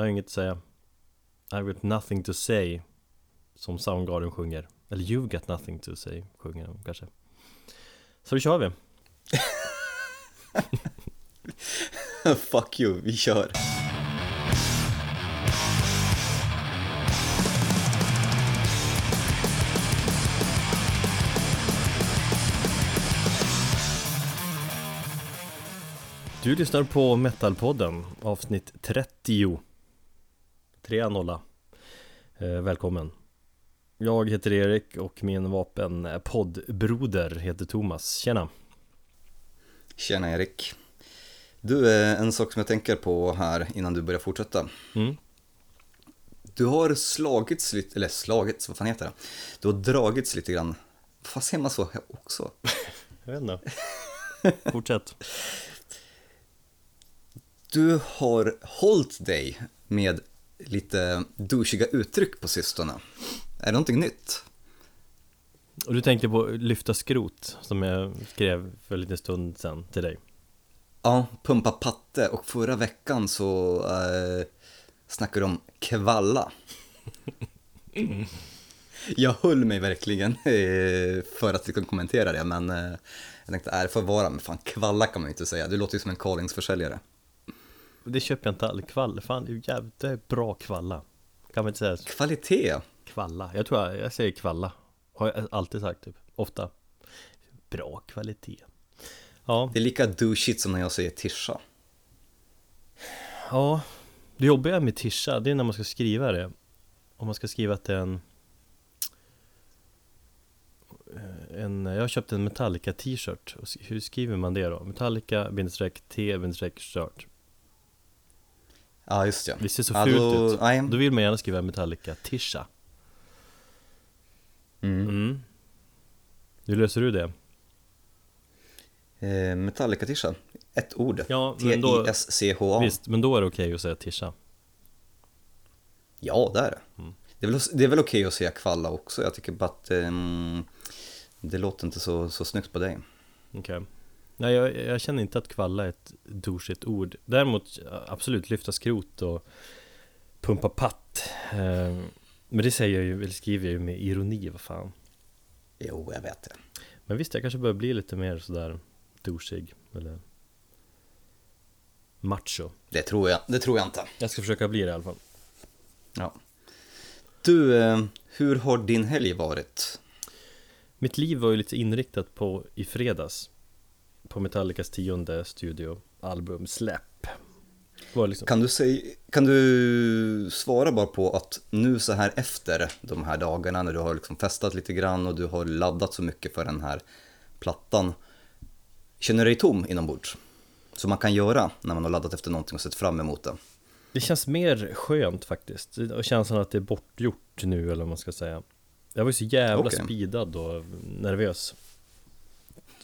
Jag har inget att säga. I've got nothing to say Som Soundgarden sjunger. Eller You've got nothing to say sjunger de kanske. Så då kör vi. Fuck you, vi kör. Du lyssnar på Metalpodden avsnitt 30 3 nolla eh, Välkommen Jag heter Erik och min vapen poddbroder heter Thomas Tjena Tjena Erik. Du, eh, en sak som jag tänker på här innan du börjar fortsätta. mm. Du har slagits lite, eller slagits, vad fan heter det? Du har dragits lite grann. Vad säger man så här också? Jag vet inte Fortsätt Du har hållit dig med lite douchiga uttryck på sistone. Är det någonting nytt? Och du tänker på lyfta skrot som jag skrev för en liten stund sedan till dig Ja, pumpa patte och förra veckan så eh, snackade du om kvalla. Jag höll mig verkligen eh, för att liksom kommentera det, men eh, jag tänkte, är får vara, men fan kvalla kan man ju inte säga. Du låter ju som en Carlings-försäljare. Det köper jag inte all kvall, fan jävligt bra kvalla. Kan man inte säga Kvalitet! kvalla? Jag tror jag, jag säger kvalla. Har jag alltid sagt typ, ofta. Bra kvalitet. Ja, Det är lika douchigt som när jag säger tischa. ja. Det jobbiga med tisha, det är när man ska skriva det. Om man ska skriva att det är en en, jag köpt en Metallica t-shirt. Hur skriver man det då? Metallica Ja, just ja. Det ser så ja, fult då, ut Nej. Då vill man gärna skriva Metallica tisha Mm. mm. Hur löser du det? Eh, Metallica-tischa, ett ord. Ja, T-I-S-C-H-A. Visst, men då är det okej att säga tisha Ja, det är det. Mm. Det är väl, det är väl okej att säga kvalla också. Jag tycker bara att ehm, det låter inte så, så snyggt på dig. Okej Nej, jag, jag känner inte att kvalla är ett douchigt ord Däremot absolut lyfta skrot och pumpa patt eh, Men det säger jag ju, eller skriver jag ju med ironi, vad fan Jo, jag vet det. Men visst, jag kanske börjar bli lite mer sådär douchig eller macho Det tror jag, det tror jag inte. Jag ska försöka bli det i alla fall Ja. Du, eh, hur har din helg varit? Mitt liv var ju lite inriktat på i fredags På Metallicas tionde studioalbum släpp var liksom, Kan du, säga, kan du svara bara på att nu så här efter de här dagarna när du har liksom festat lite grann och du har laddat så mycket för den här plattan. Känner du dig tom inombords? Som man kan göra när man har laddat efter någonting och sett fram emot det. Det känns mer skönt faktiskt Och känslan att det är bortgjort nu eller vad man ska säga Jag var ju så jävla Okej. speedad och nervös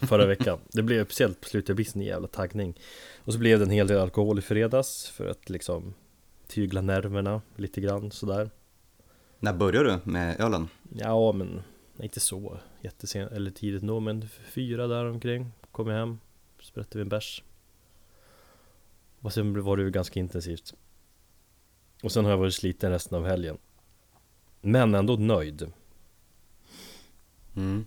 Förra veckan. Det blev speciellt på slutet, jag blir sån jävla taggning. Och så blev det en hel del alkohol i fredags För att liksom Tygla nerverna lite grann sådär. När började du med ölen? Ja men Inte så jättesent eller tidigt nog men fyra där omkring. Kom jag hem Sprätte vi en bärs. Och sen var det ju ganska intensivt. Och sen har jag varit sliten resten av helgen. Men ändå nöjd. Mm.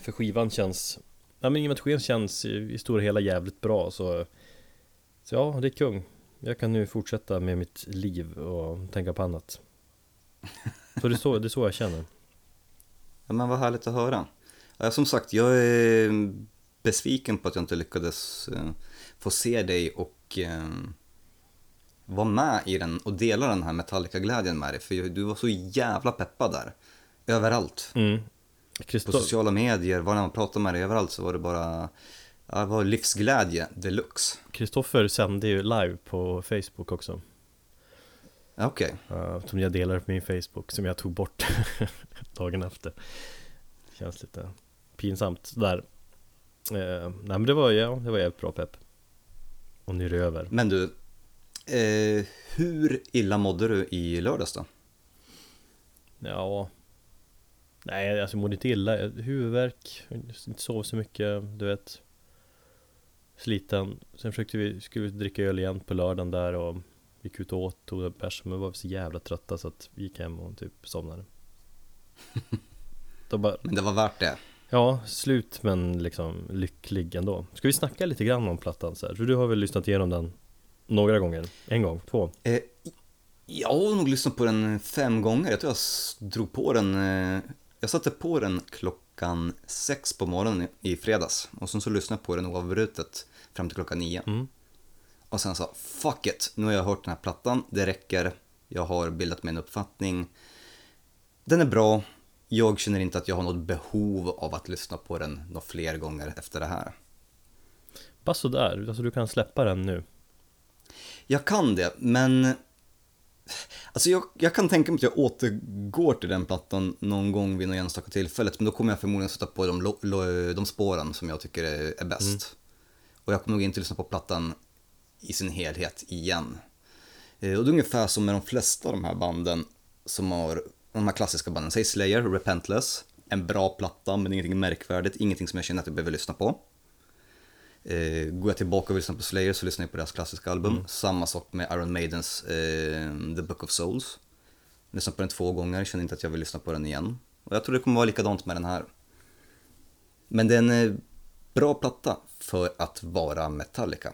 För skivan känns Ja men i och med att skivan känns i, i stora hela jävligt bra så Så ja, det är kung Jag kan nu fortsätta med mitt liv och tänka på annat Så det är så, det är så jag känner Ja, men vad härligt att höra. Ja, som sagt, jag är besviken på att jag inte lyckades eh, få se dig och eh, vara med i den och dela den här Metallica-glädjen med dig. För du var så jävla peppad där. Överallt. mm. På Christo- sociala medier, var man pratade med dig, överallt så var det bara ja, det var livsglädje deluxe. Kristoffer sände ju live på Facebook också. Okej, uh, Som jag delade på min Facebook Som jag tog bort dagen efter. Känns lite pinsamt. Där. Uh, Nej men det var, ja, det var jävligt bra pepp. Och nu är det över. Men du, eh, hur illa mådde du i lördags då? Ja Nej alltså jag mådde inte illa Huvudvärk Inte sov så mycket Du vet Sliten Sen försökte vi Skulle vi dricka öl igen på lördagen där och Gick ut och åt, tog en bärs, men var så jävla trötta så att vi gick hem och typ somnade Då bara, Men det var värt det. ja, slut men liksom lycklig ändå Ska vi snacka lite grann om plattan så här? För du har väl lyssnat igenom den några gånger? En gång? Två? Eh, jag har nog lyssnat på den fem gånger. Jag tror jag drog på den. Eh, jag satte på den klockan sex på morgonen i fredags. Och sen så lyssnade jag på den oavbrutet fram till klockan nio. Mm. Och sen sa fuck it, nu har jag hört den här plattan, det räcker. Jag har bildat mig en uppfattning. Den är bra. Jag känner inte att jag har något behov av att lyssna på den några fler gånger efter det här. Bara sådär, alltså du kan släppa den nu Jag kan det, men Alltså jag, jag kan tänka mig att jag återgår till den plattan någon gång vid något enstaka tillfället, men då kommer jag förmodligen sätta på de, lo, lo, de spåren som jag tycker är, är bäst. Och jag kommer nog inte lyssna på plattan i sin helhet igen. Eh, Och det är ungefär som med de flesta av de här banden som har, de här klassiska banden, säg Slayer, Repentless, en bra platta men ingenting märkvärdigt, ingenting som jag känner att jag behöver lyssna på. Eh, går jag tillbaka och lyssnar på Slayer så lyssnar jag på deras klassiska album. Samma sak med Iron Maidens eh, The Book of Souls. Lyssnat på den två gånger, känner inte att jag vill lyssna på den igen. Och jag tror det kommer vara likadant med den här. Men det är en eh, bra platta för att vara Metallica.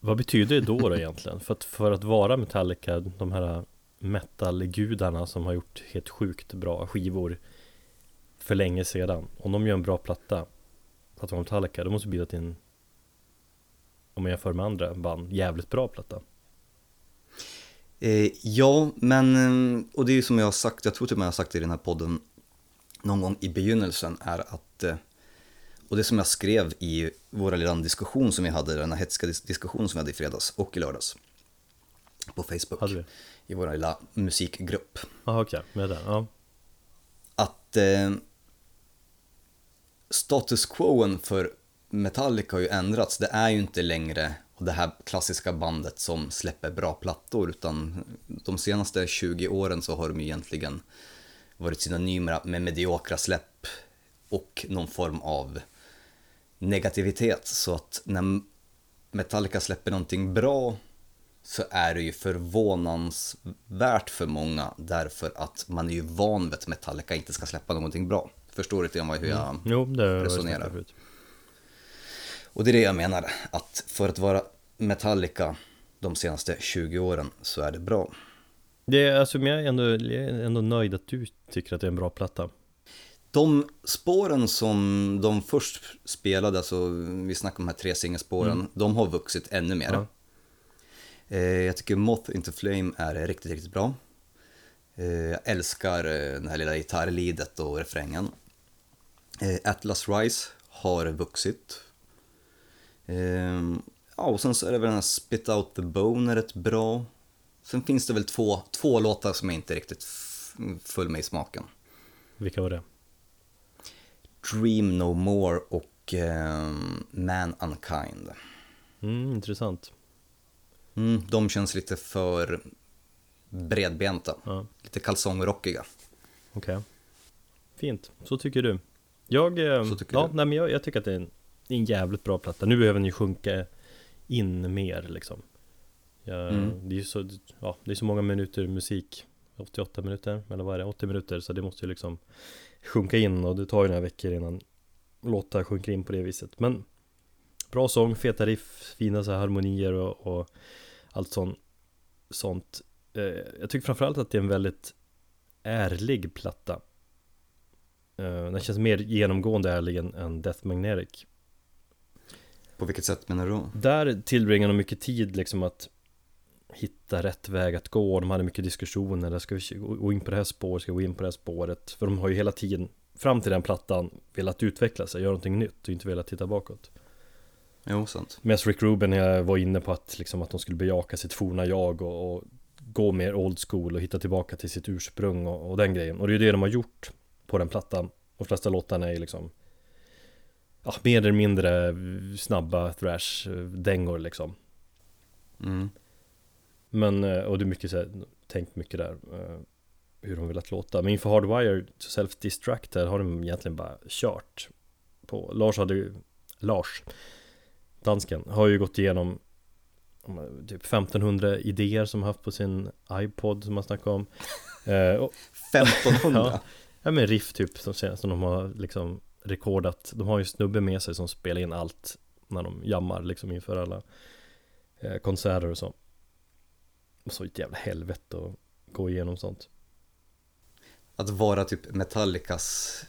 Vad betyder det då, då egentligen? För att, för att vara Metallica, de här metalgudarna som har gjort helt sjukt bra skivor för länge sedan Om de gör en bra platta att vara Metallica, då måste att det är en om man jämför med andra band, jävligt bra platta. Eh, ja, men, eh, och det är ju som jag har sagt, jag tror till och med jag har sagt det i den här podden någon gång i begynnelsen, är att, eh, och det som jag skrev i våra lilla diskussion som vi hade, den här hetska dis- diskussionen som vi hade i fredags och i lördags på Facebook, vi? i vår lilla musikgrupp, Jaha okej, med det, ja. Att eh, status quoen för Metallica har ju ändrats. Det är ju inte längre det här klassiska bandet som släpper bra plattor, utan de senaste 20 åren så har de ju egentligen varit synonymer med mediokra släpp och någon form av negativitet. Så att när Metallica släpper någonting bra så är det ju förvånansvärt för många därför att man är ju van vid att Metallica inte ska släppa någonting bra. Förstår lite grann hur jag... Jo, det Resonerar. förut. Och det är det jag menar, att för att vara Metallica de senaste 20 åren så är det bra. Det är, alltså, jag är ändå, jag är ändå nöjd att du tycker att det är en bra platta De spåren som de först spelade, alltså vi snackar om de här tre singelspåren, de har vuxit ännu mer. Ja. Eh, jag tycker Moth Into Flame är riktigt, riktigt bra. Eh, jag älskar eh, det här lilla gitarrlidet och refrängen. Eh, Atlas Rise har vuxit. Eh, ja, och sen så är det väl den här Spit Out The Bone är rätt bra. Sen finns det väl två, två låtar som jag inte riktigt föll mig i smaken. Vilka var det? Dream No More och eh, Man Unkind. Mm, intressant Mm, de känns lite för bredbenta, Ja, lite kalsongrockiga. okej Fint, så tycker du Jag, eh, ja, nej men jag, jag tycker att det är en, en jävligt bra platta Nu behöver ni sjunka in mer liksom ja, Mm. Det är ju så, ja, det är så många minuter musik 88 minuter, eller vad är det? 80 minuter Så det måste ju liksom sjunka in och det tar ju några veckor innan låtar sjunker in på det viset Men Bra sång, feta riff, fina så här harmonier och, och allt sånt, sånt. Eh, Jag tycker framförallt att det är en väldigt ärlig platta eh, Den känns mer genomgående ärlig än, Death Magnetic På vilket sätt menar du då? Där tillbringar de mycket tid liksom att hitta rätt väg att gå De hade mycket diskussioner, ska vi gå in på det här spåret, ska vi gå in på det här spåret För de har ju hela tiden fram till den plattan velat utveckla sig, göra någonting nytt och inte velat titta bakåt Jo, sant. Medan Rick Rubin var inne på att, liksom, att de skulle bejaka sitt forna jag och, och gå mer old school och hitta tillbaka till sitt ursprung och, och den grejen. Och det är ju det de har gjort på den plattan. De flesta låtarna är liksom ja, mer eller mindre snabba thrash-dängor liksom. Mm. Men, eh, och det är mycket så här, tänkt mycket där eh, hur de velat låta. Men inför Hardwired Self-Destruct här har de egentligen bara kört på. Lars hade ju, Lars, dansken, har ju gått igenom typ 1500 idéer som han haft på sin iPod som han snackade om eh, och, 1500? ja, ja men riff typ som, som de har liksom rekordat De har ju snubbe med sig som spelar in allt när de jammar liksom inför alla eh, konserter och så och så ett jävla helvete att gå igenom sånt Att vara typ Metallicas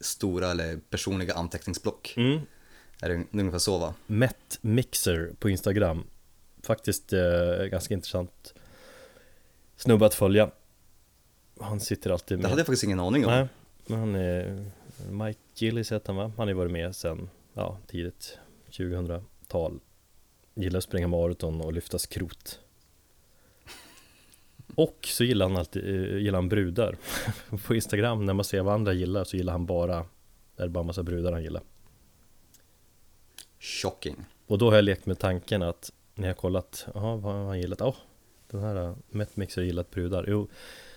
stora eller personliga anteckningsblock. mm. Är det ungefär så va? Met Mixer på Instagram Faktiskt eh, ganska intressant snubbe att följa Han sitter alltid med Det hade jag faktiskt ingen aning om. Nej, men han är Mike Gillis heter han va? Han har ju varit med sen, ja, tidigt 2000-tal Gillar att springa maraton och lyfta skrot Och så gillar han alltid, eh, gillar han brudar På Instagram när man ser vad andra gillar så gillar han bara Det är bara en massa brudar han gillar Shocking. Och då har jag lekt med tanken att När jag kollat, jaha vad har han gillat? Åh, den här uh, Metmix har gillat brudar Jo,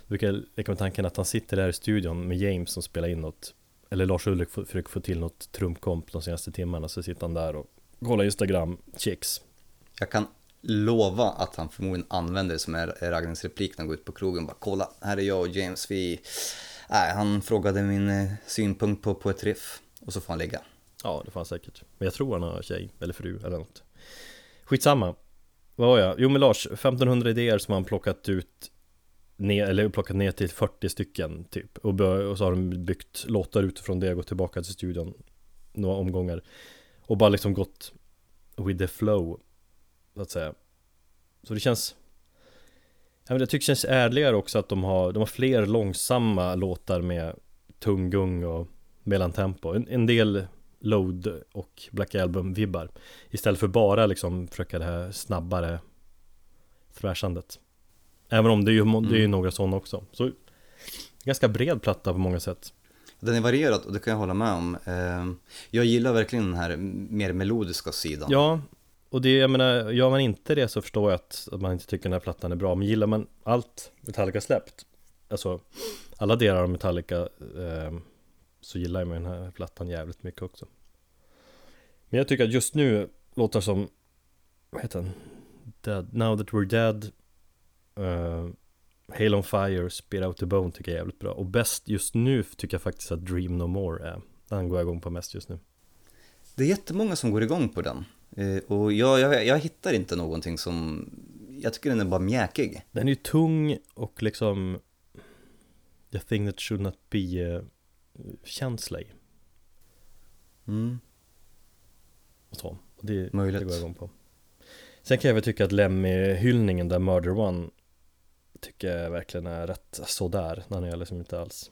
brukar leka med tanken att han sitter där i studion med James som spelar in något Eller Lars Ulrik får- försöker få till något trumkomp de senaste timmarna Så sitter han där och kollar Instagram, chicks Jag kan lova att han förmodligen använder det som en raggningsreplik när han går ut på krogen. Bara kolla, här är jag och James, vi... Nej, han frågade min eh, synpunkt på, på ett riff. Och så får han lägga. Ja, det fanns säkert Men jag tror han har tjej eller fru eller något Skitsamma Vad var jag? Jo men Lars, 1500 idéer som han plockat ut ner, Eller plockat ner till 40 stycken typ. Och, och så har de byggt låtar utifrån det och gått tillbaka till studion Några omgångar. Och bara liksom gått with the flow Så att säga. Så det känns Jag, men Jag tycker det känns ärligare också att de har De har fler långsamma låtar med Tunggung och mellantempo en, en del Load och Black Album-vibbar. Istället för bara liksom försöka det här snabbare thrashandet Även om det är ju, det är Mm. några sådana också Så Ganska bred platta på många sätt Den är varierad och det kan jag hålla med om. Eh, Jag gillar verkligen den här mer melodiska sidan. Ja Och det, jag menar, gör man inte det så förstår jag att, att man inte tycker den här plattan är bra Men gillar man allt Metallica släppt Alltså Alla delar av Metallica eh, Så gillar jag den här plattan jävligt mycket också Men jag tycker att just nu låtar som Vad heter den? Dead, Now That We're Dead uh, Hail on Fire, Spit Out The Bone tycker jag är jävligt bra Och bäst just nu tycker jag faktiskt att Dream No More är Den går jag igång på mest just nu Det är jättemånga som går igång på den. Eh, Och jag, jag, jag hittar inte någonting som... Jag tycker den är bara mjäkig. Den är ju tung och liksom The thing that should not be uh, känsla i Mm. och så. Det, Möjligt. det går jag igång på. Sen kan jag väl tycka att Lemmy-hyllningen där Murder One tycker jag verkligen är rätt sådär. Den har jag liksom inte alls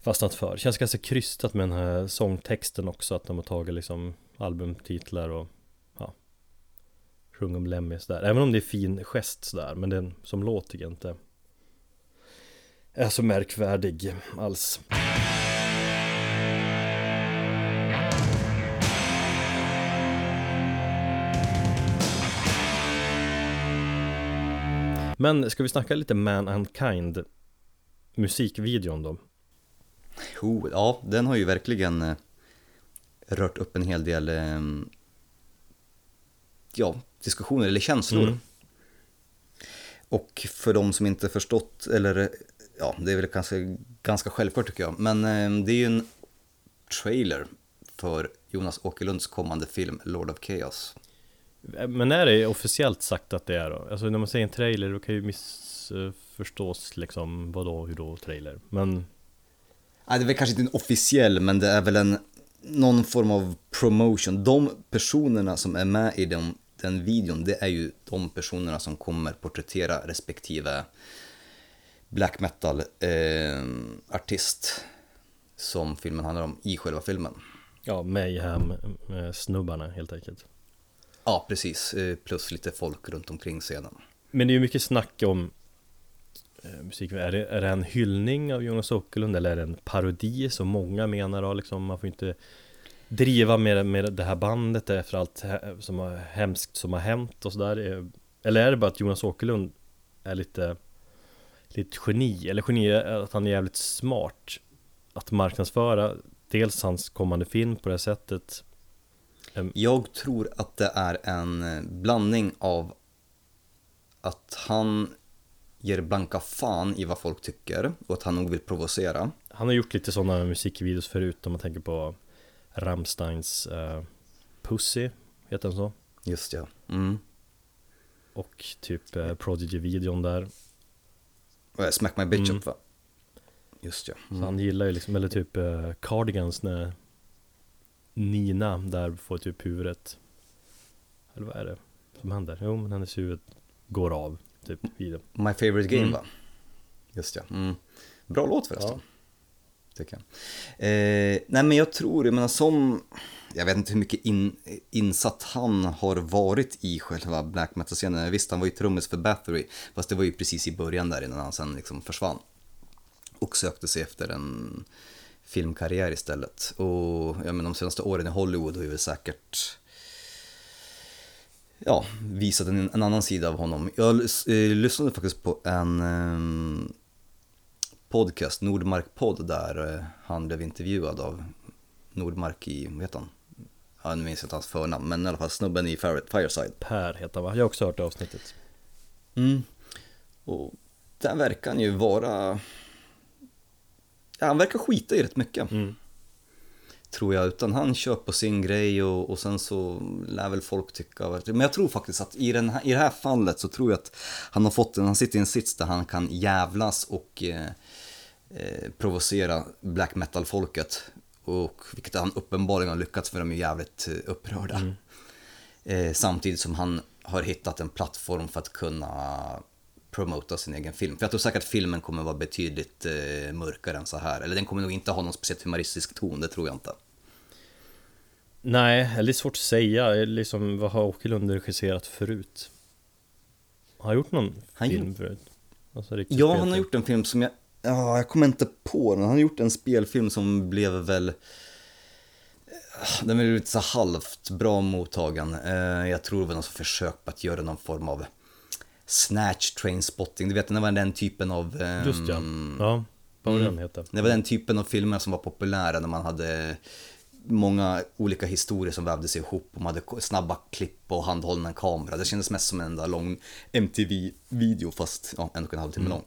fastnat för. Känns ganska krystat med den här sångtexten också. Att de har tagit liksom albumtitlar och ja, sjung om Lemmy sådär. Även om det är fin gest sådär. Men den som låt tycker jag inte är så märkvärdig alls. Men ska vi snacka lite Man and Kind musikvideon då? Oh, ja, den har ju verkligen eh, rört upp en hel del eh, ja, diskussioner eller känslor. Mm. Och för de som inte förstått, eller eh, ja, det är väl ganska, ganska självklart tycker jag, men eh, det är ju en trailer för Jonas Åkerlunds kommande film Lord of Chaos. Men är det officiellt sagt att det är då? Alltså när man säger en trailer då kan ju missförstås liksom Vadå, hur då trailer? Men Nej, det är väl kanske inte en officiell, men det är väl en någon form av promotion. De personerna som är med i den, den videon, det är ju de personerna som kommer porträttera respektive black metal eh, artist som filmen handlar om i själva filmen. ja, Mayhem eh, helt enkelt Ja, precis. Eh, plus lite folk runt omkring scenen. Men det är ju mycket snack om eh, musik, är det, är det en hyllning av Jonas Åkerlund eller är det en parodi som många menar då liksom Man får inte driva med, med det här bandet efter allt som har hemskt som har hänt och sådär eh, Eller är det bara att Jonas Åkerlund är lite Lite geni, eller geni är att han är jävligt smart Att marknadsföra dels hans kommande film på det här sättet jag tror att det är en eh, blandning av att han ger blanka fan i vad folk tycker och att han nog vill provocera. Han har gjort lite sådana musikvideos förut om man tänker på Rammsteins uh, Pussy, heter den så? Just ja. Mm. Och typ uh, Prodigy-videon där Smack My Bitch Mm. Up va? Just ja. Så Mm. han gillar ju liksom, eller typ uh, Cardigans när Nina där får typ huvudet Eller vad är det som händer? Jo men hennes huvud går av typ i det My favorite game Mm. va? Just ja. Mm. Bra låt förresten. Ja. Tycker jag. Eh, nej men jag tror, jag menar som, jag vet inte hur mycket in, insatt han har varit i själva black metal-scenen. Visst, han var ju trummis för Bathory, fast det var ju precis i början där innan han sen liksom försvann. Och sökte sig efter en filmkarriär istället. Och jag menar de senaste åren i Hollywood har ju väl säkert ja, visat en, en annan sida av honom. Jag eh, lyssnade faktiskt på en eh, podcast, Nordmark-podd, där eh, han blev intervjuad av Nordmark i, vad heter han? Ja, nu minns jag inte hans förnamn, men i alla fall snubben i Fire- Fireside. Per heter han va? Jag har också hört det avsnittet Mm. Och där verkar han ju vara... Han verkar skita i rätt mycket, mm. tror jag. Utan han kör på sin grej och, och sen så lär väl folk tycka... Men jag tror faktiskt att i, den här, i det här fallet så tror jag att han har fått en, han sitter i en sits där han kan jävlas och eh, eh, provocera black metal-folket. Och vilket han uppenbarligen har lyckats för de är jävligt eh, upprörda. Mm. Eh, samtidigt som han har hittat en plattform för att kunna promota sin egen film. För jag tror säkert att filmen kommer vara betydligt eh, mörkare än så här. Eller den kommer nog inte ha någon speciellt humoristisk ton, det tror jag inte. Nej, det är svårt att säga, liksom vad har Åkerlund regisserat förut? Har han gjort någon Han film förut? Alltså, Ja, han har gjort en film som jag... Ja, jag kommer inte på den. Han har gjort en spelfilm som blev väl... Den blev lite så halvt bra mottagen. Eh, Jag tror väl någon som försök på att göra någon form av snatch train spotting. Du vet, det var den typen av... ehm, Just ja, ja, vad var Mm. den hette? Det var den typen av filmer som var populära när man hade många olika historier som vävdes ihop och man hade snabba klipp och handhållen kamera. Det kändes mest som en enda lång MTV-video fast ja, en och en halv timme lång.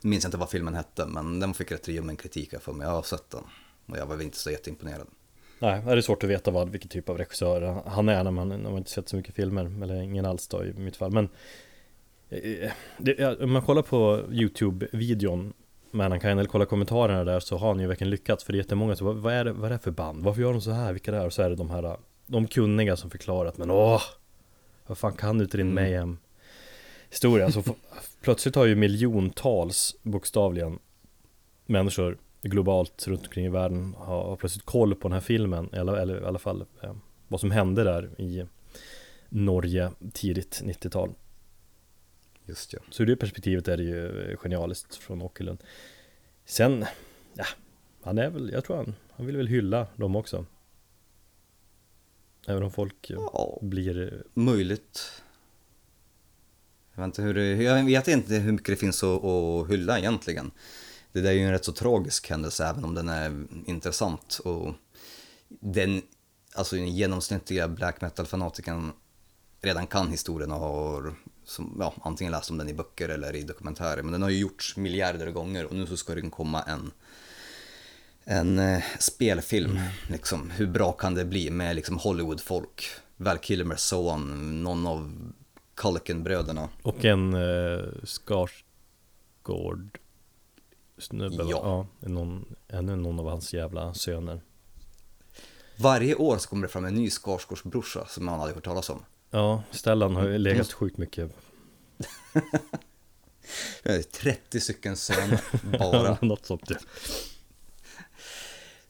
Nu minns jag inte vad filmen hette men den fick rätt ljummen kritik för mig. Jag har sett den och jag var väl inte så jätteimponerad. Nej, det är svårt att veta vad, vilken typ av regissör han är när man, när man inte sett så mycket filmer Eller ingen alls då i mitt fall Men eh, det, ja, Om man kollar på YouTube-videon Mankind eller kollar kommentarerna där så har han ju verkligen lyckats För det är jättemånga som vad, är det, vad är det för band? Varför gör de så här? Vilka det är? Och så är det de här De kunniga som förklarar att men åh Vad fan kan du till din Mm. mayhem Historia så Plötsligt har ju miljontals bokstavligen Människor globalt runt omkring i världen har, har plötsligt koll på den här filmen Eller, eller i alla fall eh, vad som hände där i Norge tidigt 90-tal Just ja. Så ur det perspektivet är det ju eh, genialiskt från Åkerlund Sen, ja, han är väl, jag tror han, han vill väl hylla dem också Även om folk eh, Ja, blir eh, möjligt. Jag vet, inte hur det, jag vet inte hur mycket det finns att, att hylla egentligen. Det där är ju en rätt så tragisk händelse även om den är intressant. Och den, alltså den genomsnittliga black metal-fanatikern redan kan historien och har som, ja, antingen läst om den i böcker eller i dokumentärer. Men den har ju gjorts miljarder gånger och nu så ska det komma en en eh, spelfilm, liksom. Hur bra kan det bli med liksom Hollywood-folk? Val Kilmer, so on, någon av Culkin-bröderna. Och en eh, Skarsgård snubbe va? Ja. ja någon, ännu någon av hans jävla söner Varje år så kommer det fram en ny Skarsgårdsbrorsa som man hade hört talas om. Ja, Stellan har ju legat sjukt mycket Det är 30 stycken söner bara. Något sånt ja.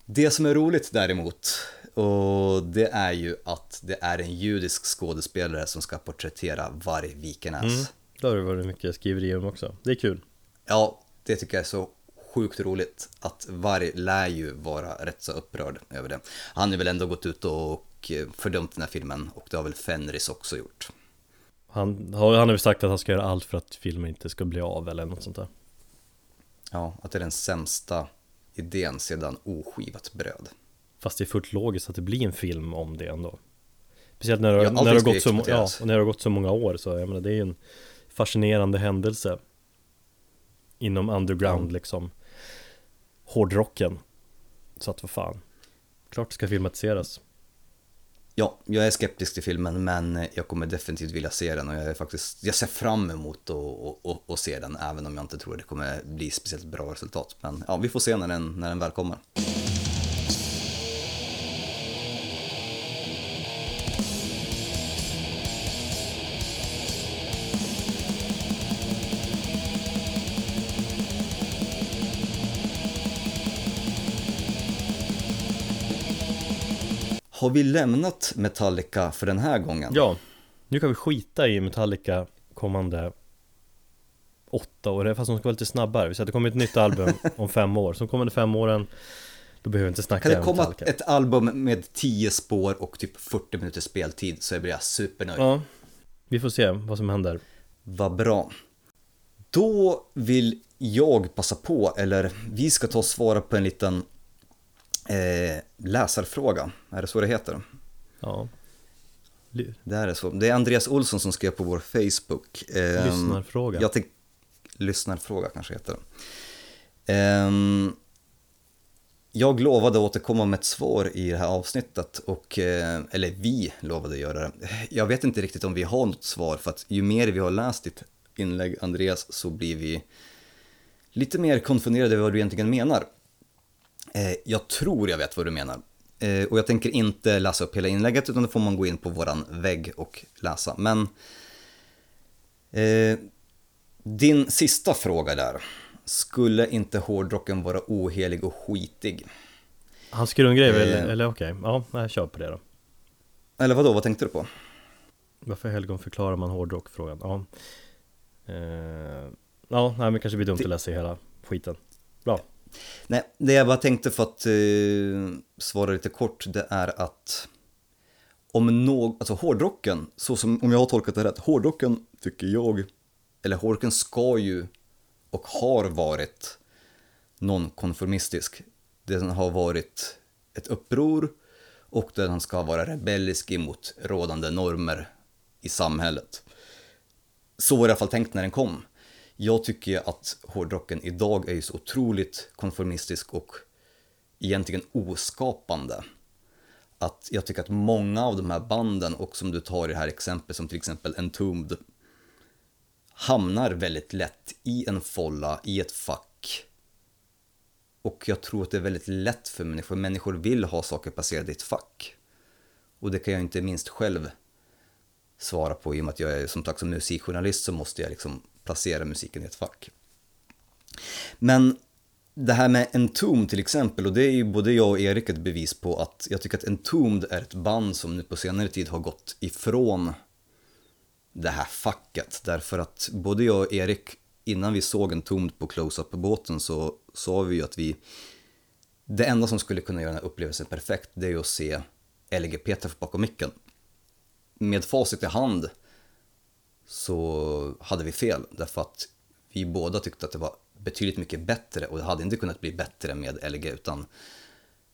Det som är roligt däremot, och det är ju att det är en judisk skådespelare som ska porträttera Varg Vikenäs. mm. Då har det varit mycket skriverier om också Det är kul Ja, det tycker jag är så sjukt roligt att Varg lär ju vara rätt så upprörd över det. Han har väl ändå gått ut och fördömt den här filmen och det har väl Fenris också gjort. Han har, han har väl sagt att han ska göra allt för att filmen inte ska bli av eller något sånt där Ja, att det är den sämsta idén sedan oskivat bröd. Fast det är fullt logiskt att det blir en film om det ändå Speciellt när, det- Ja, när, det har gått så, ja, när det har gått så många år så jag menar, det är ju en fascinerande händelse Inom underground Ja. liksom Hårdrocken Så att vad fan Klart det ska filmatiseras Ja, jag är skeptisk till filmen men jag kommer definitivt vilja se den och jag är faktiskt, jag ser fram emot att och, och, och se den även om jag inte tror att det kommer bli speciellt bra resultat. Men ja, vi får se när den, när den väl kommer. Har vi lämnat Metallica för den här gången? Ja, nu kan vi skita i Metallica kommande åtta år, fast de ska vara lite snabbare. Vi säger att det kommer ett nytt album om fem år. Så de kommande fem åren, då behöver vi inte snacka Kan det om komma Metallica. ett album med 10 spår och typ 40 minuters speltid så blir jag supernöjd. Ja, vi får se vad som händer. Vad bra. Då vill jag passa på, eller vi ska ta och svara på en liten eh, läsarfråga. Är det så det heter? Ja. Det är det så. Det är Andreas Olsson som skrev på vår Facebook. Ehm, Lyssnarfråga. Jag tänk... Lyssnarfråga kanske heter. Ehm, jag lovade att återkomma med ett svar i det här avsnittet och, eh, eller vi lovade göra det. Jag vet inte riktigt om vi har något svar för att ju mer vi har läst ditt inlägg Andreas så blir vi lite mer konfunderade över vad du egentligen menar. Eh, jag tror jag vet vad du menar. Eh, och jag tänker inte läsa upp hela inlägget utan då får man gå in på våran vägg och läsa. Men eh, din sista fråga där. Skulle inte hårdrocken vara ohelig och skitig? Han skrev en grej, Eh. eller, eller okej, ja, jag kör på det då. Eller vad då? vad tänkte du på? Varför helgon förklarar man hårdrock? Frågan. Ja, eh, ja nej, men kanske blir dumt att läsa hela skiten. Bra. Nej, det jag bara tänkte för att eh, svara lite kort, det är att om någon, alltså hårdrocken, så som, om jag har tolkat det rätt, hårdrocken tycker jag, eller hårdrocken ska ju och har varit nonkonformistisk. Den har varit ett uppror och den ska vara rebellisk emot rådande normer i samhället. Så var det i alla fall tänkt när den kom. Jag tycker att hårdrocken idag är ju så otroligt konformistisk och egentligen oskapande. Att jag tycker att många av de här banden, och som du tar i det här exemplet, som till exempel Entombed, hamnar väldigt lätt i en folla, i ett fack. Och jag tror att det är väldigt lätt för människor, människor vill ha saker placerade i ett fack. Och det kan jag inte minst själv svara på i och med att jag är som sagt som musikjournalist så måste jag liksom placera musiken i ett fack. Men det här med Entombed till exempel, och det är ju både jag och Erik ett bevis på att jag tycker att Entombed är ett band som nu på senare tid har gått ifrån det här facket. Därför att både jag och Erik, innan vi såg Entombed på close-up-båten så sa vi ju att vi det enda som skulle kunna göra den här upplevelsen perfekt det är ju att se LG Peter bakom micken. Med facit i hand så hade vi fel därför att vi båda tyckte att det var betydligt mycket bättre och det hade inte kunnat bli bättre med LG utan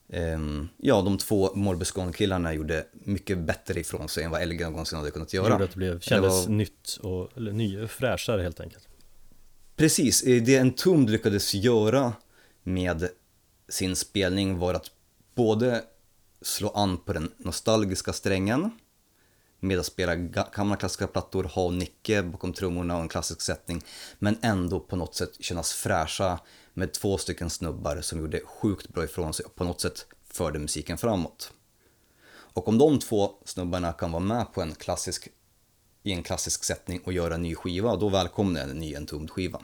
ehm, ja, de två Morbus Gone-killarna gjorde mycket bättre ifrån sig än vad LG någonsin hade kunnat Det göra. gjorde att det blev, kändes var- nytt och, eller ny, fräschare helt enkelt. Precis, eh, det Entombed lyckades göra med sin spelning var att både slå an på den nostalgiska strängen med att spela gamla klassiska plattor, ha Nicke bakom trummorna och en klassisk sättning men ändå på något sätt kännas fräscha med två stycken snubbar som gjorde sjukt bra ifrån sig och på något sätt förde musiken framåt. Och om de två snubbarna kan vara med på en klassisk, i en klassisk sättning och göra en ny skiva, då välkomnar jag en ny Entombed-skiva.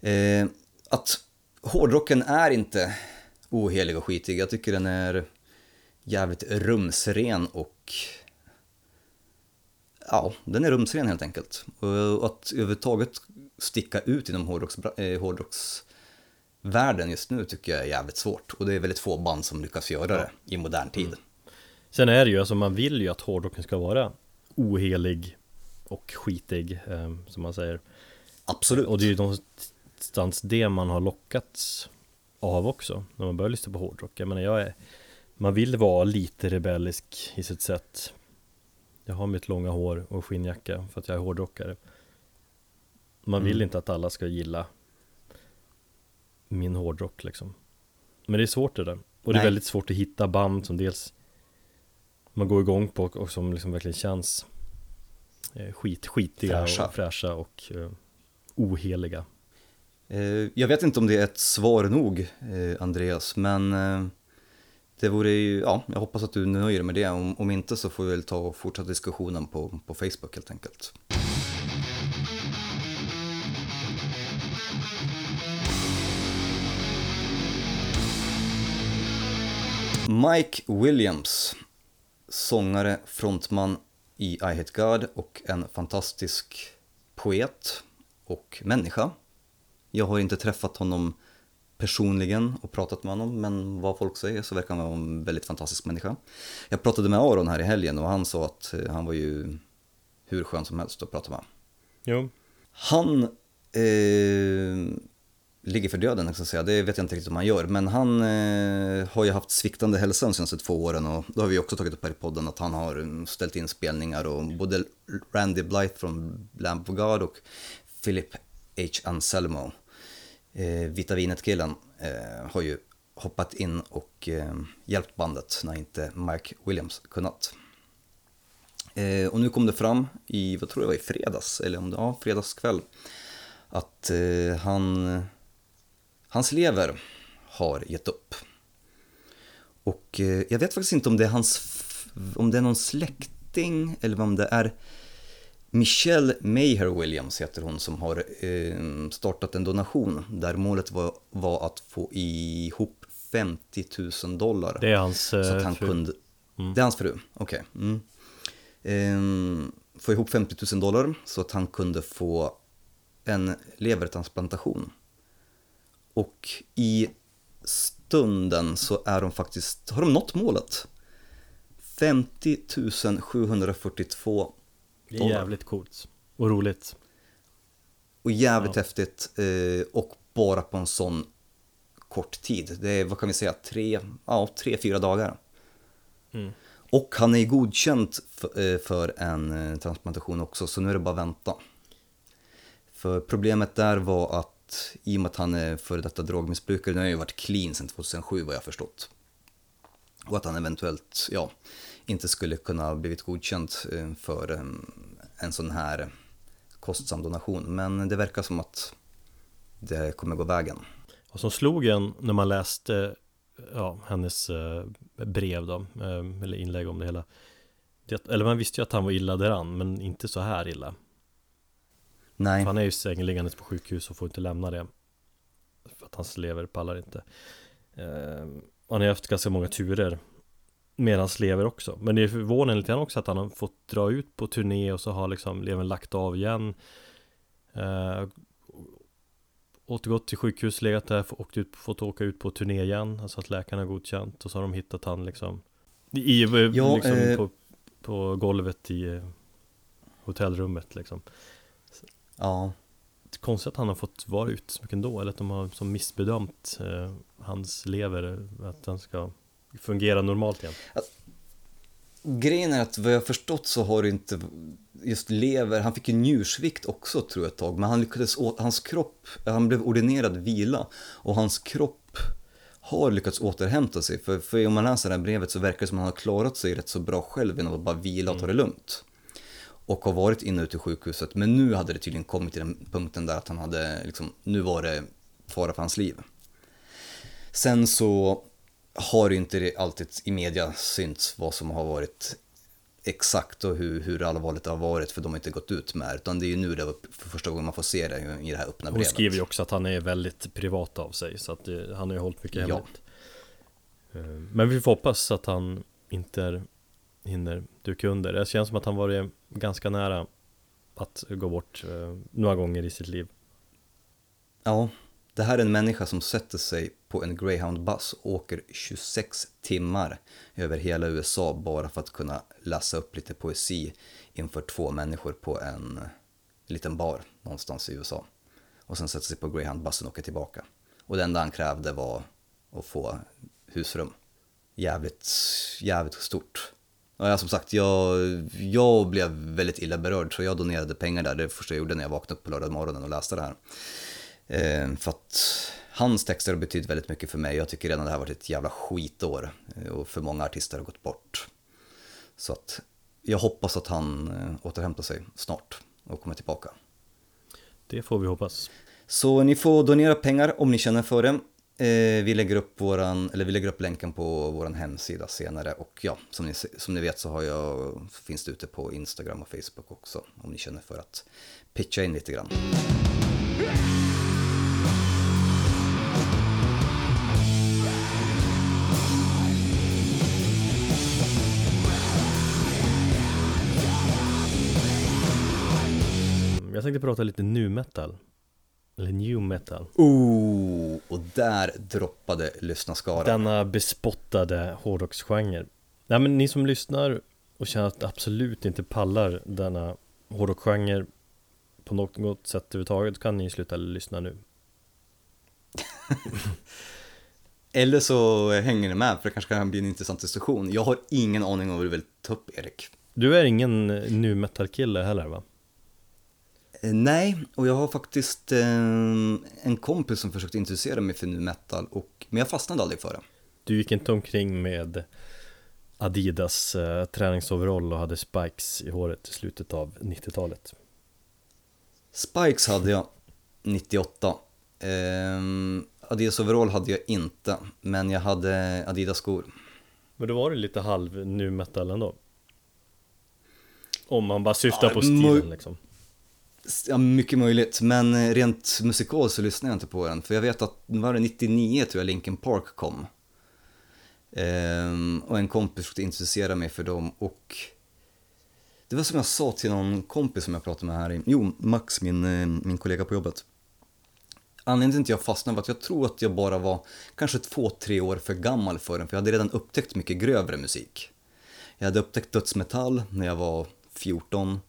Eh, att hårdrocken är inte ohelig och skitig, jag tycker den är jävligt rumsren och ja, den är rumsren helt enkelt. Och att överhuvudtaget sticka ut inom hårdrocks, eh, hårdrocksvärlden just nu tycker jag är jävligt svårt. Och det är väldigt få band som lyckas göra det i modern tid. Sen är det ju, alltså man vill ju att hårdrocken ska vara ohelig och skitig, eh, som man säger. Absolut. Och det är ju någonstans det man har lockats av också när man börjar lyssna på hårdrock. Jag menar, jag är, man vill vara lite rebellisk i sitt sätt. Jag har mitt långa hår och skinnjacka för att jag är hårdrockare. Man vill Mm. inte att alla ska gilla min hårdrock liksom. Men det är svårt det där. Och det är Nej. väldigt svårt att hitta band som dels man går igång på och som liksom verkligen känns eh, skit, skitiga Fräscha. och fräscha och eh, oheliga. Eh, Jag vet inte om det är ett svar nog, Andreas, men det vore ju, ja, jag hoppas att du nöjer dig med det. Om, om inte så får vi väl ta och fortsätta diskussionen på, på Facebook helt enkelt. Mike Williams, sångare, frontman i I Hate God och en fantastisk poet och människa. Jag har inte träffat honom personligen och pratat med honom, men vad folk säger så verkar han vara en väldigt fantastisk människa. Jag pratade med Aron här i helgen och han sa att eh, han var ju hur skön som helst att prata med. Jo, Han eh, ligger för döden, jag ska säga. det vet jag inte riktigt om han gör, men han eh, har ju haft sviktande hälsa de senaste två åren och då har vi också tagit upp här i podden att han har mm, ställt in spelningar och både Randy Blythe från Lamb of God och Philip H. Anselmo, eh, Vita Vinet-killen, eh, har ju hoppat in och eh, hjälpt bandet när inte Mike Williams kunnat. Eh, och nu kom det fram i, vad tror jag det var, i fredags, eller om det var fredagskväll, att eh, han, hans lever har gett upp. Och eh, jag vet faktiskt inte om det är hans, om det är någon släkting eller om det är Michelle Mayher Williams heter hon som har eh, startat en donation där målet var, var att få ihop 50 000 dollar. det är hans Så att eh, han fru. kunde... Det är hans fru, okej. Mm. Ehm, få ihop 50 000 dollar så att han kunde få en levertransplantation. Och i stunden så är de faktiskt, har de nått målet. 50 742 Det är jävligt coolt och roligt. Och jävligt Ja. häftigt eh, och bara på en sån kort tid. Det är, vad kan vi säga, tre, ja, tre fyra dagar. Mm. Och han är godkänd för, eh, för en eh, transplantation också, så nu är det bara att vänta. För problemet där var att i och med att han är före detta drogmissbrukare, nu har han ju varit clean sedan 2007 vad jag har förstått. Och att han eventuellt, ja, inte skulle kunna ha blivit godkänd eh, för eh, en sån här kostsam donation. Men det verkar som att det kommer gå vägen. Och som slog en när man läste ja, hennes eh, brev då, eh, eller inlägg om det hela. Det, eller man visste ju att han var illa däran, men inte så här illa. Nej, För han är ju sängeliggandes på sjukhus och får inte lämna det. För att hans lever pallar inte. Eh, han har haft ganska många turer med hans lever också. Men det är förvånande lite grann också att han har fått dra ut på turné och så har liksom levern lagt av igen. Eh, återgått till sjukhus, legat där, åkt ut, fått åka ut på turné igen. Alltså att läkarna har godkänt och så har de hittat han liksom i, Ja, liksom eh, på, på golvet i eh, hotellrummet liksom. ja. Konstigt att han har fått vara ute så mycket ändå, eller att de har som missbedömt eh, hans lever, att han ska fungera normalt igen. Grejen är att vad jag förstått så har det inte just lever, han fick ju njursvikt också tror jag ett tag, men han lyckades, hans kropp, han blev ordinerad vila och hans kropp har lyckats återhämta sig. För, för om man läser det här brevet så verkar det som att han har klarat sig rätt så bra själv genom att bara vila och ta det lugnt. Och har varit inne ute i sjukhuset, men nu hade det tydligen kommit till den punkten där att han hade, liksom, nu var det fara för hans liv. Sen så har ju inte alltid i media synts vad som har varit exakt och hur, hur allvarligt det har varit för de har inte gått ut med det, utan det är ju nu det för första gången man får se det i det här öppna Hon brevet. skriver ju också att han är väldigt privat av sig, så att det, han har ju hållit mycket Ja. hemligt. Eh, Men vi får hoppas att han inte hinner duka under. Det känns som att han varit ganska nära att gå bort eh, några gånger i sitt liv. Ja, det här är en människa som sätter sig på en greyhound-buss och åker 26 timmar över hela USA bara för att kunna läsa upp lite poesi inför två människor på en liten bar någonstans i USA. Och sen sätter sig på greyhound-bussen och åker tillbaka. Och det enda han krävde var att få husrum. Jävligt, jävligt stort. Och jag, som sagt, jag, jag blev väldigt illa berörd så jag donerade pengar där. Det första jag gjorde när jag vaknade upp på lördag morgonen och läste det här. Eh, för att hans texter har betytt väldigt mycket för mig. Jag tycker redan det här varit ett jävla skitår eh, och för många artister har gått bort. Så att jag hoppas att han eh, återhämtar sig snart och kommer tillbaka. Det får vi hoppas. Så ni får donera pengar om ni känner för det. Vi, lägger upp våran, eller vi lägger upp länken på vår hemsida senare och ja, som ni, som ni vet så har jag, finns det ute på Instagram och Facebook också om ni känner för att pitcha in lite grann. Jag tänkte prata lite nu metal. Eller new metal. Ooh, och där droppade lyssnarskaran. Denna bespottade hårdrocksgenre. Nej men ni som lyssnar och känner att absolut inte pallar denna hårdrocksgenre på något sätt överhuvudtaget kan ni sluta lyssna nu. Eller så hänger ni med för det kanske kan bli en intressant diskussion. Jag har ingen aning om vad du vill ta upp Erik. Du är ingen nu metal kille heller va? Eh, nej, och jag har faktiskt eh, en kompis som försökte intressera mig för nu metal, och, men jag fastnade aldrig för det. Du gick inte omkring med Adidas eh, träningsoverall och hade spikes i håret i slutet av 90-talet? Spikes hade jag 98. Eh, Adidas overall hade jag inte, men jag hade Adidas skor. Men då var det lite halv nu metal ändå? Om man bara syftar Ja, på stilen liksom. Ja, mycket möjligt, men eh, rent musikaliskt så lyssnar jag inte på den. För jag vet att, var det 99 tror jag Linkin Park kom. Ehm, och en kompis försökte introducera mig för dem och det var som jag sa till någon kompis som jag pratade med här i, jo, Max, min, eh, min kollega på jobbet. Anledningen till att jag fastnade var att jag tror att jag bara var kanske två, tre år för gammal för den, för jag hade redan upptäckt mycket grövre musik. Jag hade upptäckt dödsmetall när jag var 14.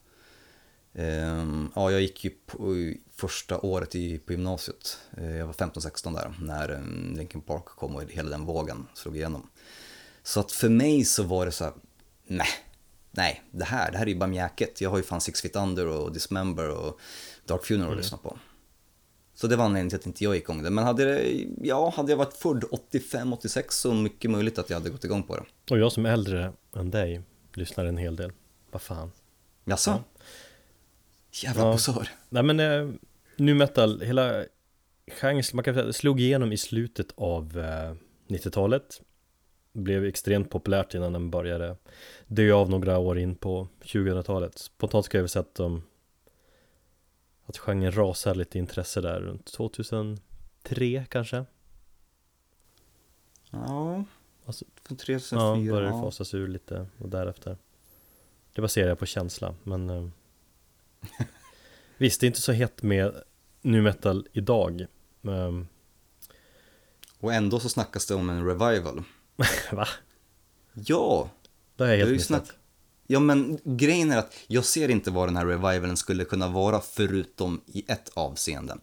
Ehm, ja, jag gick ju på första året i, på gymnasiet. Eh, jag var 15-16 där när um, Linkin Park kom och hela den vågen slog igenom. Så att för mig så var det så här, nej, nej, det här, det här är ju bara mjäket. Jag har ju fan Six Feet Under och Dismember och Dark Funeral att lyssna på. Så det var anledningen till att inte jag gick igång det. Men hade, det, ja, hade jag varit född 85-86 så mycket möjligt att jag hade gått igång på det. Och jag som är äldre än dig lyssnar en hel del. Vad fan. Jaså? Ja. Jävla Ja. posör. Nej men eh, nu metal, hela genren, man kan säga, slog igenom i slutet av eh, 90-talet. Blev extremt populärt innan den började dö av några år in på 2000-talet. Spontant ska jag väl säga att de att genren rasade lite intresse där runt 2003 kanske. Ja, Alltså, 2004. Ja, började ja. fasas ur lite och därefter Det baserar jag på känsla men eh, Visst, det är inte så hett med nu metal idag men, Och ändå så snackas det om en revival. Va? Ja, Det Det är helt ju missat snack- ja men grejen är att jag ser inte vad den här revivalen skulle kunna vara förutom i ett avseende.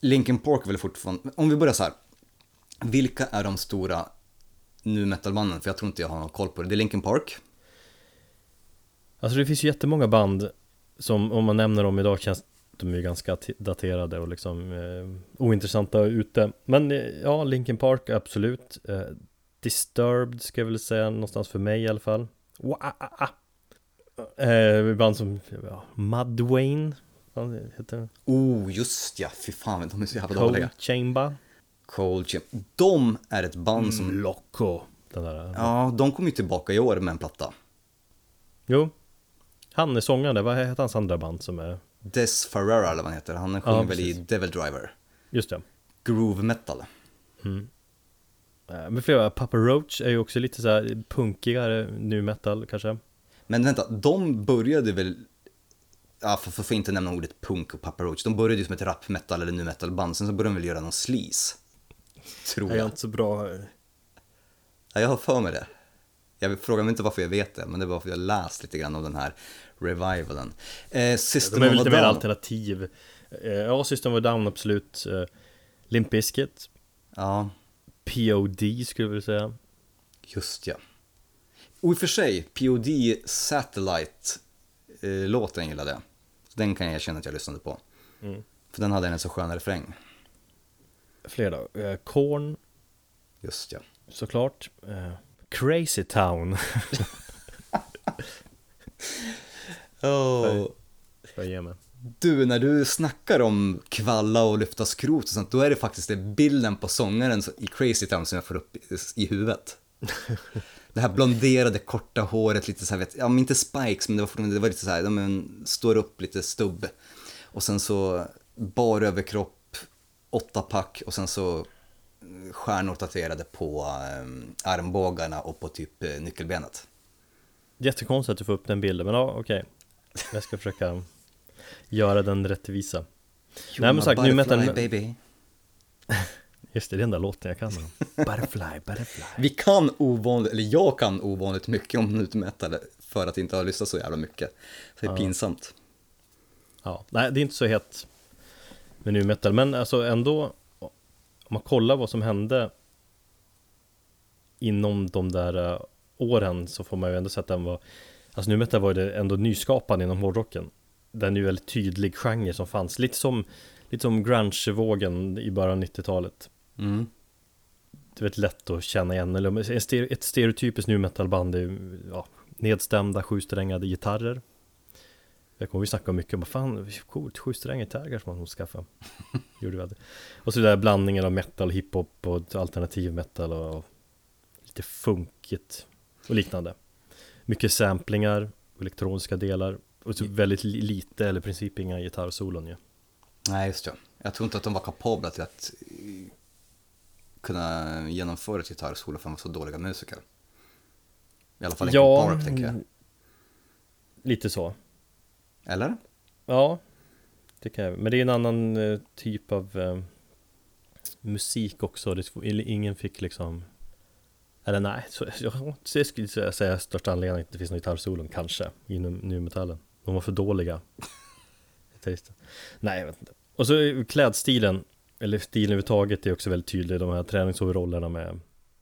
Linkin Park är väl fortfarande, om vi börjar så här. Vilka är de stora nu metalbanden? För jag tror inte jag har någon koll på det. Det är Linkin Park. Alltså det finns ju jättemånga band Som om man nämner dem idag känns de ju ganska daterade och liksom eh, ointressanta ute Men eh, ja, Linkin Park absolut eh, Disturbed ska jag väl säga någonstans för mig i alla fall Wah-ah-ah. eh, Band som ja, Mudwayne Vad heter det? Oh, just ja, fy fan de är så jävla dåliga. Cold Chamber Cold Chip. De är ett band som, Loco Den där ja, de kom ju tillbaka i år med en platta. Jo Han är sångaren där, vad heter hans andra band som är Des Ferrara eller vad han heter, han sjunger väl i. Devil Driver. Just det Groove metal. Eh, Men flera, Papa Roach är ju också lite så här punkigare nu metal kanske Men vänta, de började väl, ja, för, för, för inte nämna ordet punk och Papa Roach, de började ju som ett rap metal eller nu metal band, sen så började de väl göra någon sleaze. Tror Jag är jag. inte så bra Ja, jag har för mig det. Jag frågar mig inte varför jag vet det, men det var för att jag läst lite grann om den här revivalen. Eh, System De är lite mer alternativ Eh, Ja, System of a Down absolut eh, Limp Bizkit Ja, POD skulle jag vilja säga. Just ja. Och i och för sig, POD Satellite-låten gillade jag. Den kan jag erkänna att jag lyssnade på. Mm. För den hade en så skön refräng. Fler då? Eh, Korn, Just ja. såklart. Eh, Crazy Town. Oh. Får jag ge mig. Du, när du snackar om kvalla och lyfta skrot och sånt, då är det faktiskt det bilden på sångaren i Crazy Town som jag får upp i, huvudet. Det här blonderade korta håret, lite så här, vet, ja men inte spikes, men det var, det var lite så här, men, står upp lite stubb. Och sen så bar överkropp, åtta pack och sen så stjärnor tatuerade på um, armbågarna och på typ eh, nyckelbenet. Jättekonstigt att du får upp den bilden, men ja, okej. Jag ska försöka göra den rättvisa. Nej, men sagt, nu metal- baby. Just det, det är den där låten jag kan. Butterfly, butterfly. Vi kan ovanligt, eller jag kan ovanligt mycket om nu metal för att inte ha lyssnat så jävla mycket. Så det är Ja. pinsamt. Ja, nej, det är inte så hett med nu metal, men alltså ändå om man kollar vad som hände inom de där eh, åren så får man ju ändå säga att den var Alltså nu metal var det ändå nyskapande inom hårdrocken. Den är ju väldigt tydlig genre som fanns, lite som Lite som grunge-vågen i början av 90-talet Mm. Det är väldigt lätt att känna igen, eller ett stereotypiskt nu metal-band är ja, nedstämda sjusträngade gitarrer. Jag kommer vi snacka mycket om, vad fan, coolt, sjusträngade gitarrer kanske man måste skaffa Gjorde vi aldrig Och så det där blandningen av metal, hiphop och alternativ metal och lite funkigt och liknande Mycket samplingar, elektroniska delar och så väldigt li- lite eller i princip inga gitarrsolon ju Nej, just det. Jag tror inte att de var kapabla till att eh, kunna genomföra ett gitarrsolo för de var så dåliga musiker. I alla fall Linkin Park, tänker jag. lite så Eller? Ja, det kan jag. Men det är en annan eh, typ av eh, musik också. Det, ingen fick liksom eller nej, så, jag, jag skulle säga- största anledningen att det inte finns någon gitarrsolon, kanske, i nu- nu-metallen. De var för dåliga. Nej, jag vet inte. Och så klädstilen, eller stilen överhuvudtaget, är också väldigt tydlig. De här träningsoverallerna med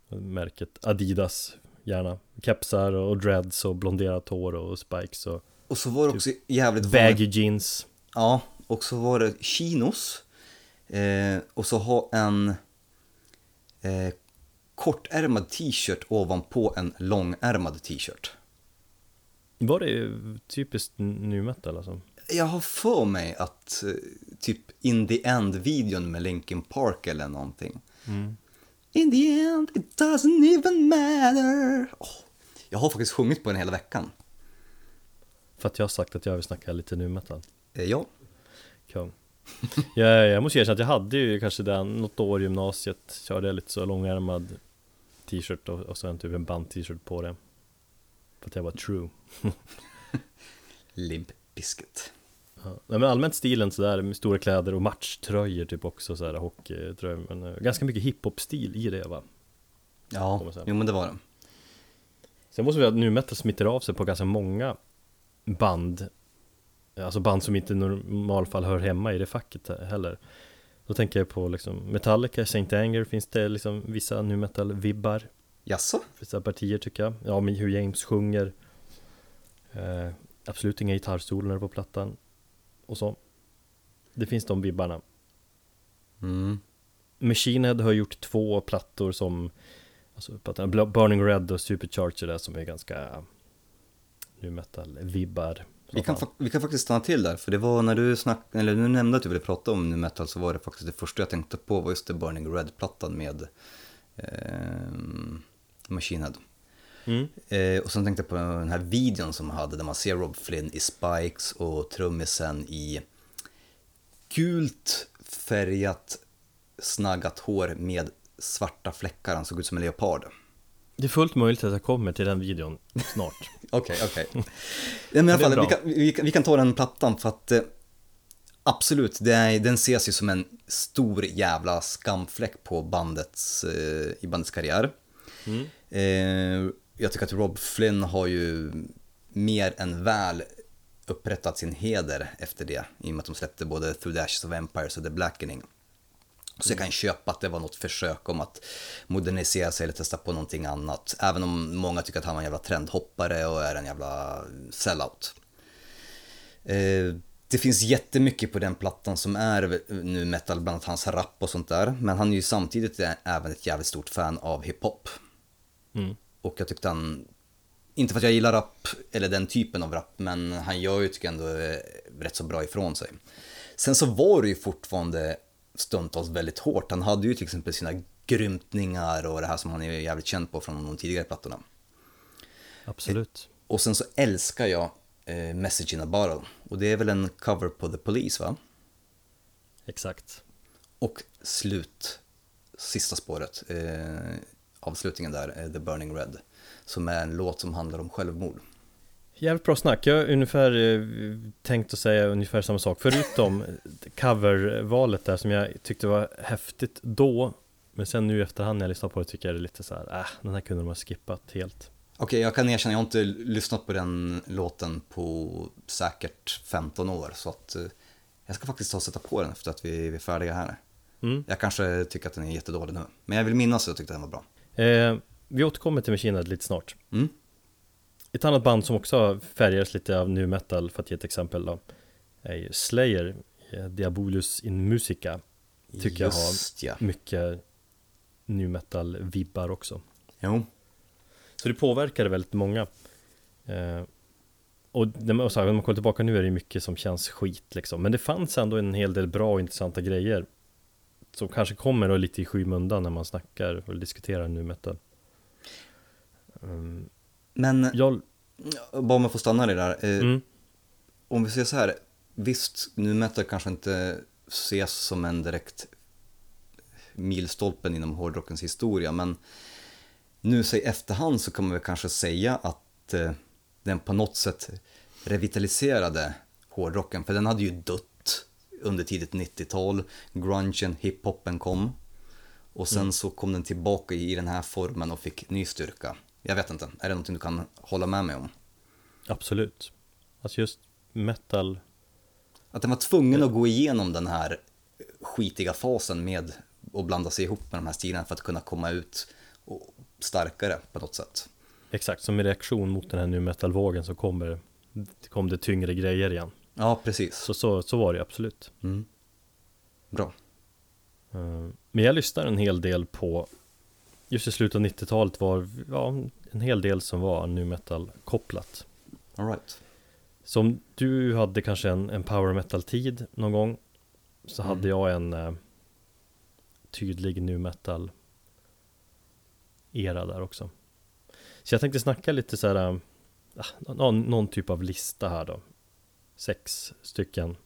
märket Adidas, gärna. Kepsar och dreads och blonderat hår och spikes och Och så var det också jävligt baggy jeans. Ja, och så var det chinos. Eh, och så ha en eh, kortärmad t-shirt ovanpå en långärmad t-shirt. Var det typiskt nu metal alltså? Jag har för mig att eh, typ In the End-videon med Linkin Park eller någonting. In the end it doesn't even matter. Åh, jag har faktiskt sjungit på den hela veckan. För att jag har sagt att jag vill snacka lite nu metal. Eh, ja, Kung. jag, jag måste erkänna att jag hade ju kanske den något år i gymnasiet Körde jag lite så långärmad t-shirt och, och så en typ en band-t-shirt på det För att jag var true Limp Bizkit. ja. Men allmänt stilen sådär med stora kläder och matchtröjor typ också sådär hockeytröjor Men eh, ganska mycket hiphop-stil i det va Ja, säga. jo men det var det. Sen måste vi ha att nu metal smittar av sig på ganska många band Alltså band som inte i normalfall hör hemma i det facket heller. Då tänker jag på liksom Metallica, Saint Anger finns det liksom vissa nu metal-vibbar? Jaså? Vissa partier tycker jag. Ja men hur James sjunger. Eh, Absolut inga gitarrstolar på plattan Och så. Det finns de vibbarna. Mm. Machine Head har gjort två plattor som Alltså plattorna Burning Red och Supercharger där som är ganska Nu metal-vibbar Vi kan, vi kan faktiskt stanna till där, för det var när du snack, eller du nämnde att du ville prata om nu metal så var det faktiskt det första jag tänkte på var just det Burning Red-plattan med eh, Machine Head. mm. Eh, och sen tänkte jag på den här videon som hade där man ser Rob Flynn i Spikes och trummisen i gult färgat snaggat hår med svarta fläckar, han såg ut som en leopard. Det är fullt möjligt att jag kommer till den videon snart Okej, okej. Ja, men i alla fall, vi kan, vi, vi kan ta den plattan för att eh, absolut, det är, den ses ju som en stor jävla skamfläck på bandets, eh, i bandets karriär. mm. Eh, jag tycker att Rob Flynn har ju mer än väl upprättat sin heder efter det, i och med att de släppte både Through the Ashes of Empires och The Blackening. Så jag kan köpa att det var något försök om att modernisera sig eller testa på någonting annat. Även om många tycker att han var en jävla trendhoppare och är en jävla sellout. Eh, det finns jättemycket på den plattan som är nu metal, bland annat hans rap och sånt där. Men han är ju samtidigt även ett jävligt stort fan av hiphop. Mm. Och jag tyckte han, inte för att jag gillar rap, eller den typen av rap, men han gör ju, tycker jag ändå, eh, rätt så bra ifrån sig. Sen så var det ju fortfarande stundtals väldigt hårt. Han hade ju till exempel sina grymtningar och det här som han är jävligt känd på från de tidigare plattorna. Absolut. Och sen så älskar jag eh, Message in a Bottle. Och det är väl en cover på The Police va? Exakt. Och slut, sista spåret, eh, avslutningen där, eh, The Burning Red. Som är en låt som handlar om självmord. Jävligt bra snack. Jag har ungefär eh, tänkt att säga ungefär samma sak. Förutom covervalet där som jag tyckte var häftigt då. Men sen nu efterhand när jag lyssnar på det tycker jag det är lite så här, äh, den här kunde de ha skippat helt. Okej, jag kan erkänna, jag har inte lyssnat på den låten på säkert 15 år. Så att eh, jag ska faktiskt ta och sätta på den efter att vi är färdiga här. Mm. Jag kanske tycker att den är jättedålig nu. Men jag vill minnas att jag tyckte den var bra. Eh, vi återkommer till Machine Head lite snart. Mm. Ett annat band som också färgas lite av nu metal, för att ge ett exempel då, är ju Slayer, eh, Diabolus in Musica. Tycker jag har Just ja. mycket nu metal-vibbar också. Jo, Så det påverkade väldigt många. Eh, och när man, så här, när man kollar tillbaka nu är det mycket som känns skit liksom. Men det fanns ändå en hel del bra och intressanta grejer. Som kanske kommer då lite i skymundan när man snackar och diskuterar nu metal. Um, men jag, bara om jag får stanna det där. Eh, mm, Om vi säger så här, visst, nu metal kanske inte ses som en direkt milstolpen inom hårdrockens historia, men nu i efterhand så kan man väl kanske säga att eh, den på något sätt revitaliserade hårdrocken, för den hade ju dött under tidigt 90-tal, grungen, hiphopen kom, och sen så kom den tillbaka i den här formen och fick ny styrka. Jag vet inte, är det någonting du kan hålla med mig om? absolut. Alltså just metal, Att den var tvungen att gå igenom den här skitiga fasen med att blanda sig ihop med de här stilarna för att kunna komma ut och starkare på något sätt. exakt som en reaktion mot den här nu metal-vågen så kommer kom det tyngre grejer igen. Ja, precis. Så, så, så var det absolut. Mm. Bra. Eh, Men jag lyssnar en hel del på Just i slutet av 90-talet var ja, en hel del som var nu metal kopplat All right. Som du hade kanske en, en power metal tid någon gång Så Mm. hade jag en eh, tydlig nu metal era där också Så jag tänkte snacka lite så här eh, ah, någon, någon typ av lista här då Sex stycken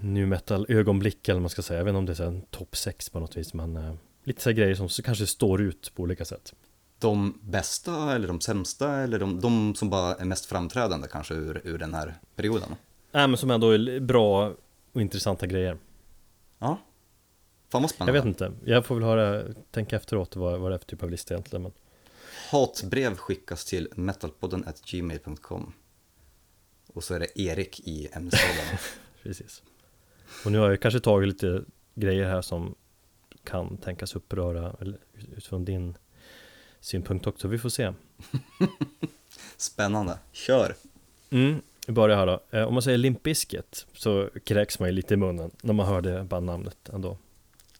nu metal ögonblick eller man ska säga Jag vet inte om det är så en topp sex på något vis men eh, Lite så grejer som kanske står ut på olika sätt De bästa eller de sämsta eller de, de som bara är mest framträdande kanske ur, ur den här perioden? Nej men som ändå är bra och intressanta grejer Ja. Fan vad Jag spännande. vet inte, jag får väl höra, tänka efteråt vad, vad det är för typ av lista egentligen men Hatbrev skickas till metalpodden gmail.com. Och så är det Erik i ämnesraden. Precis Och nu har jag kanske tagit lite grejer här som kan tänkas uppröra utifrån din synpunkt också, vi får se Spännande. Kör. Mm, vi börjar här då. Eh, Om man säger Limp Bizkit så kräks man ju lite i munnen när man hör det bandnamnet ändå.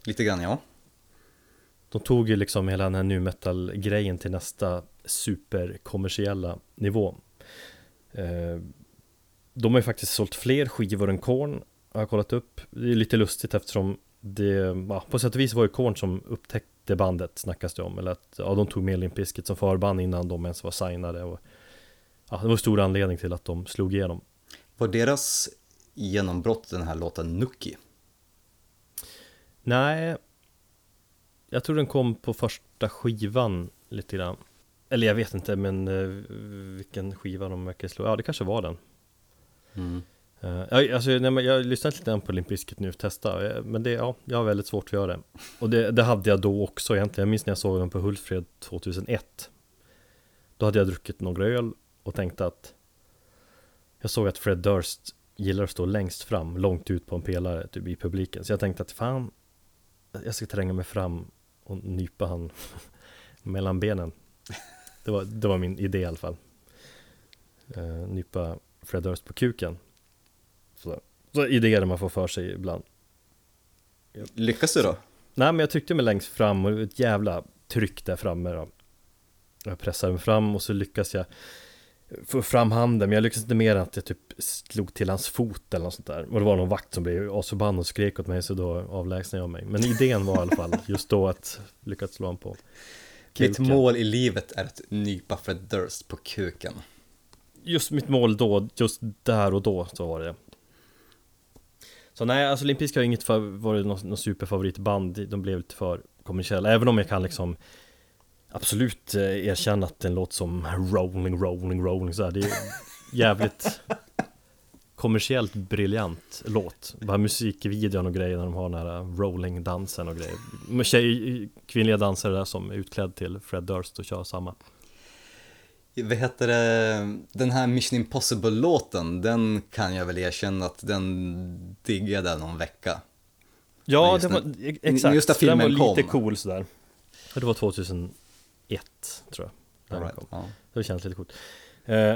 Lite grann ja. De tog ju liksom hela den här nu metal grejen till nästa superkommersiella nivå. Eh, De har ju faktiskt sålt fler skivor än Korn har jag kollat upp. Det är lite lustigt eftersom det, ja, på sätt och vis var ju Korn som upptäckte bandet snackas det om. Eller att ja, de tog med Limp Bizkit som förband innan de ens var signade. Och, ja, det var stor anledning till att de slog igenom. Var deras genombrott den här låten Nucky? Nej, jag tror den kom på första skivan lite grann. Eller jag vet inte, men eh, vilken skiva de verkar slå. Ja, det kanske var den. Mm. Uh, jag, alltså, nej, men jag har lyssnat lite grann på Limp Bizkit nu, testa. Eh, men det, ja, jag har väldigt svårt att göra det. Och det, det hade jag då också egentligen. Jag minns när jag såg dem på Hultsfred 2001. Då hade jag druckit några öl och tänkte att jag såg att Fred Durst gillar att stå längst fram, långt ut på en pelare typ i publiken. Så jag tänkte att fan, jag ska tränga mig fram och nypa han mellan benen. Det var, det var min idé i alla fall. Uh, nypa Fred Durst på kuken. Så, så idéer man får för sig ibland. Lyckas du då? Nej men jag tryckte mig längst fram och det var ett jävla tryck där framme då. Jag pressade mig fram och så lyckas jag få fram handen, men jag lyckades inte mer än att jag typ slog till hans fot eller något sånt där. Och det var någon vakt som blev asförbannad och skrek åt mig, så då avlägsnade jag mig. Men idén var i alla fall just då att lyckas slå honom på Mitt mål i livet är att nypa Fred Durst på kuken. Just mitt mål då, just där och då så var det Så nej, alltså Limpiska har inget för, varit någon, någon superfavoritband, de blev lite för kommersiella, även om jag kan liksom absolut eh, erkänna att den låter som rolling, rolling, rolling så här. Det är jävligt kommersiellt briljant låt. Bara musikvideon och grejer när de har den här rolling-dansen och grejer. Tjej, kvinnliga dansare där som är utklädd till Fred Durst och kör samma. Vad heter det, den här Mission Impossible-låten, den kan jag väl erkänna att den diggade någon vecka. Ja, det var, exakt. Just när filmen den var lite kom. cool sådär. Det var 2000 ett, tror jag. Right, ja. Det känns lite coolt. Eh,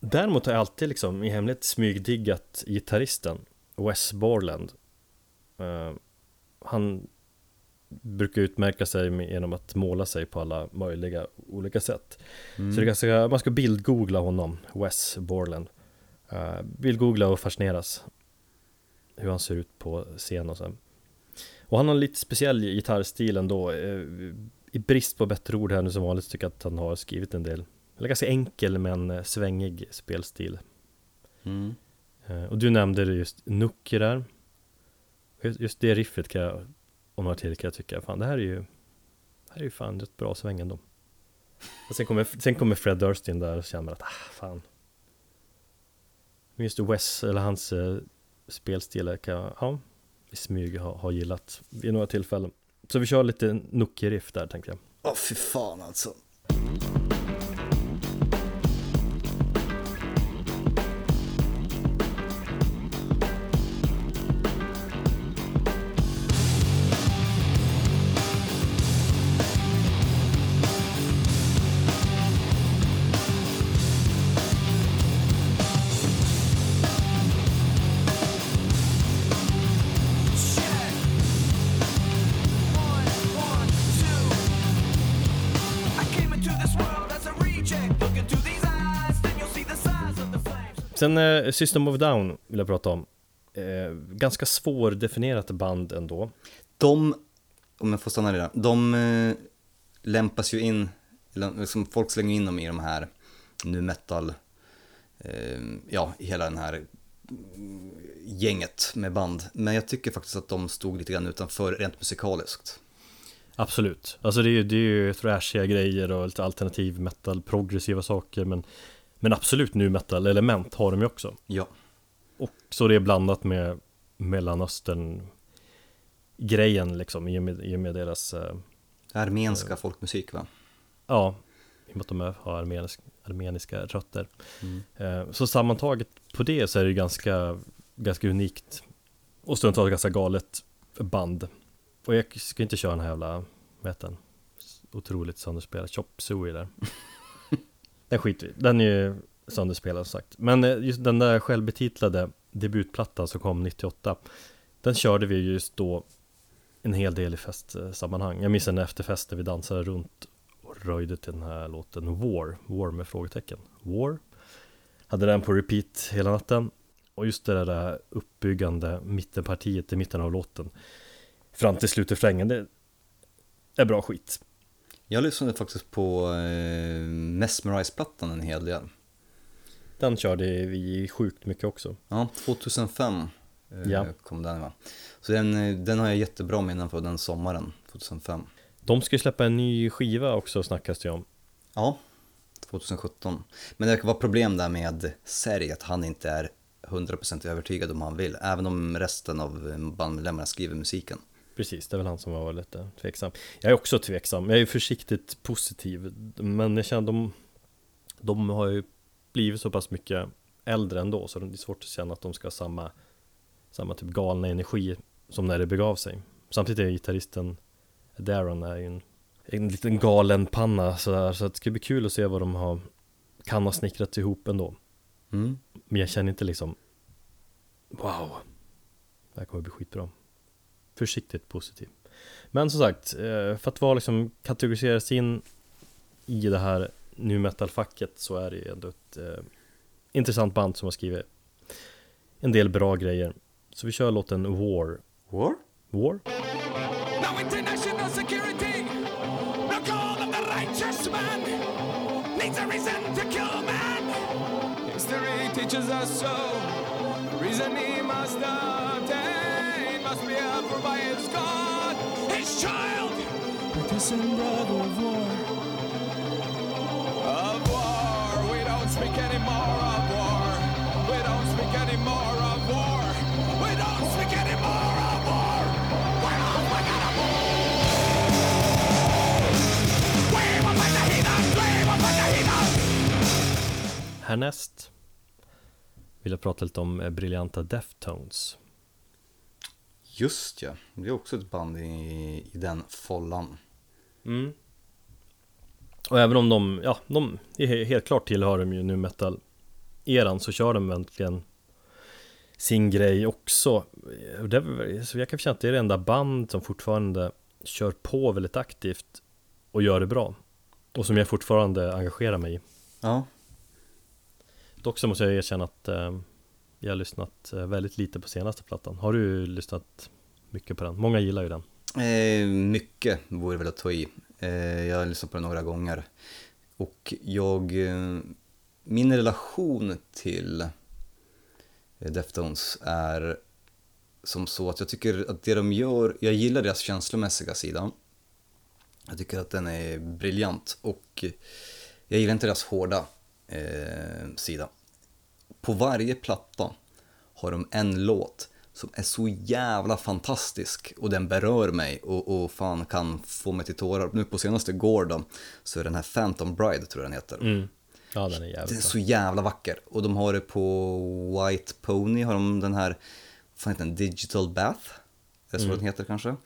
däremot har jag alltid liksom i hemlighet smygdiggat gitarristen Wes Borland. Eh, han brukar utmärka sig genom att måla sig på alla möjliga olika sätt. Mm. Så det ganska, man ska bildgoogla honom, Wes Borland. Uh, bildgoogla och fascineras hur han ser ut på scen och sen. Och han har en lite speciell gitarrstil ändå. Uh, i brist på bättre ord här nu som vanligt tycker jag att han har skrivit en del Eller ganska enkel men eh, svängig spelstil mm. Eh, och du nämnde just Nuki där Just det riffet kan jag om några till kan jag tycka, fan det här är ju Det här är ju fan rätt bra sväng ändå och sen kommer, sen kommer Fred Durst in där och känner att, ah fan Just Wes, eller hans eh, spelstil kan jag, ja I smyg ha, ha gillat vid några tillfällen så vi kör lite Nookie-riff där tänkte jag. Åh oh, fy fan alltså. Sen eh, System of Down vill jag prata om. Eh, ganska svårdefinierat band ändå. De, om jag får stanna där, de eh, lämpas ju in, eller liksom folk slänger in dem i de här nu metal, eh, ja, hela den här gänget med band. Men jag tycker faktiskt att de stod lite grann utanför rent musikaliskt. Absolut, alltså det är ju, det är ju thrashiga grejer och lite alternativ metal, progressiva saker men men absolut nu metal element har de ju också. Ja. Och så det är blandat med Mellanöstern grejen liksom i och med, i och med deras eh, Armenska eh, folkmusik va? Ja, i och med att de har armenisk, armeniska rötter. Mm. Eh, så sammantaget på det så är det ganska, ganska unikt och stundtals ganska galet band. Och jag ska inte köra den här jävla, vad heter den? Otroligt sönderspelad Chop Suey där. Den skiter vi Den är ju sönderspelad som sagt. Men eh, just den där självbetitlade debutplattan som kom 98 Den körde vi just då en hel del i festsammanhang. Jag minns en efterfest där vi dansade runt och röjde till den här låten War. War med frågetecken. War. Hade den på repeat hela natten. Och just det där uppbyggande mittenpartiet i mitten av låten Fram till slutrefrängen Det är bra skit jag lyssnade faktiskt på eh, Mesmerize-plattan en hel del. Den körde vi sjukt mycket också. Ja, 2005 eh, ja. kom den va. Så den, eh, den har jag jättebra minnen för den sommaren, 2005. De ska ju släppa en ny skiva också snackas det om. Ja, 2017. Men det var problem där med Serg, att han inte är 100% övertygad om han vill, även om resten av bandmedlemmarna skriver musiken. Precis, det är väl han som var lite tveksam. Jag är också tveksam, jag är försiktigt positiv. Men jag känner de, de har ju blivit så pass mycket äldre ändå så det är svårt att känna att de ska ha samma Samma typ galna energi som när det begav sig Samtidigt är gitarristen Darren är ju en, en liten galen panna sådär så det ska bli kul att se vad de har kan ha snickrats ihop ändå Mm. Men jag känner inte liksom Wow Det här kommer bli skitbra Försiktigt positiv Men som sagt, eh, för att vara liksom kategoriseras in i det här nu metal-facket så är det ju ändå ett eh, intressant band som har skrivit en del bra grejer. Så vi kör låten War. War? War? No international security. No call of the righteous man. Needs a reason to kill man. History teaches us so. The reason he must obtain must be held by his God, his child. Partisan brother of war. Of war. We don't speak anymore of war. We don't speak anymore of war. We don't speak anymore of war. We're all we're gonna We will fight the heathen. We will fight the heathen. Härnäst vill jag prata lite om eh, briljanta Deftones. Just ja, det är också ett band i, i den follan. Mm. Och även om de, ja, de helt klart tillhör de ju nu metal eran så kör de verkligen sin grej också. Det, så jag kan känna att det är det enda band som fortfarande kör på väldigt aktivt och gör det bra. Och som jag fortfarande engagerar mig i. Ja, Dock så måste jag erkänna att eh, jag har lyssnat eh, väldigt lite på senaste plattan. Har du lyssnat mycket på den? Många gillar ju den. eh, mycket vore väl att ta i. Eh, jag har lyssnat på den några gånger. Och jag, eh, min relation till eh, Deftones är som så att jag tycker att det de gör, jag gillar deras känslomässiga sida. Jag tycker att den är briljant och jag gillar inte deras hårda eh, sida. På varje platta har de en låt som är så jävla fantastisk och den berör mig och, och fan kan få mig till tårar. Nu på senaste Gore då, så är den här Phantom Bride tror jag den heter. Mm. Ja, den är Den är jävligt så jävla vacker. Och de har det på White Pony, har de den här, fan heter den, Digital Bath? Är det så den heter kanske?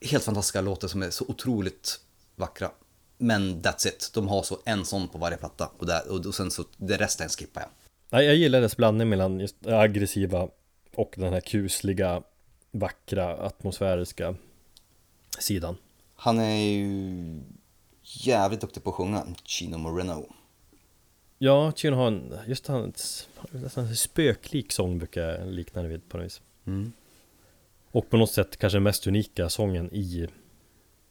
Helt fantastiska låtar som är så otroligt vackra. Men that's it, de har så en sån på varje platta och, där, och, och sen så, det resten skippar jag. Nej, jag gillar dess blandning mellan just det aggressiva och den här kusliga, vackra, atmosfäriska sidan. Han är ju jävligt duktig på att sjunga, Chino Moreno. Ja, Tune har en, just han, nästan spöklik sång brukar jag likna det vid på något vis. Mm. Och på något sätt kanske den mest unika sången i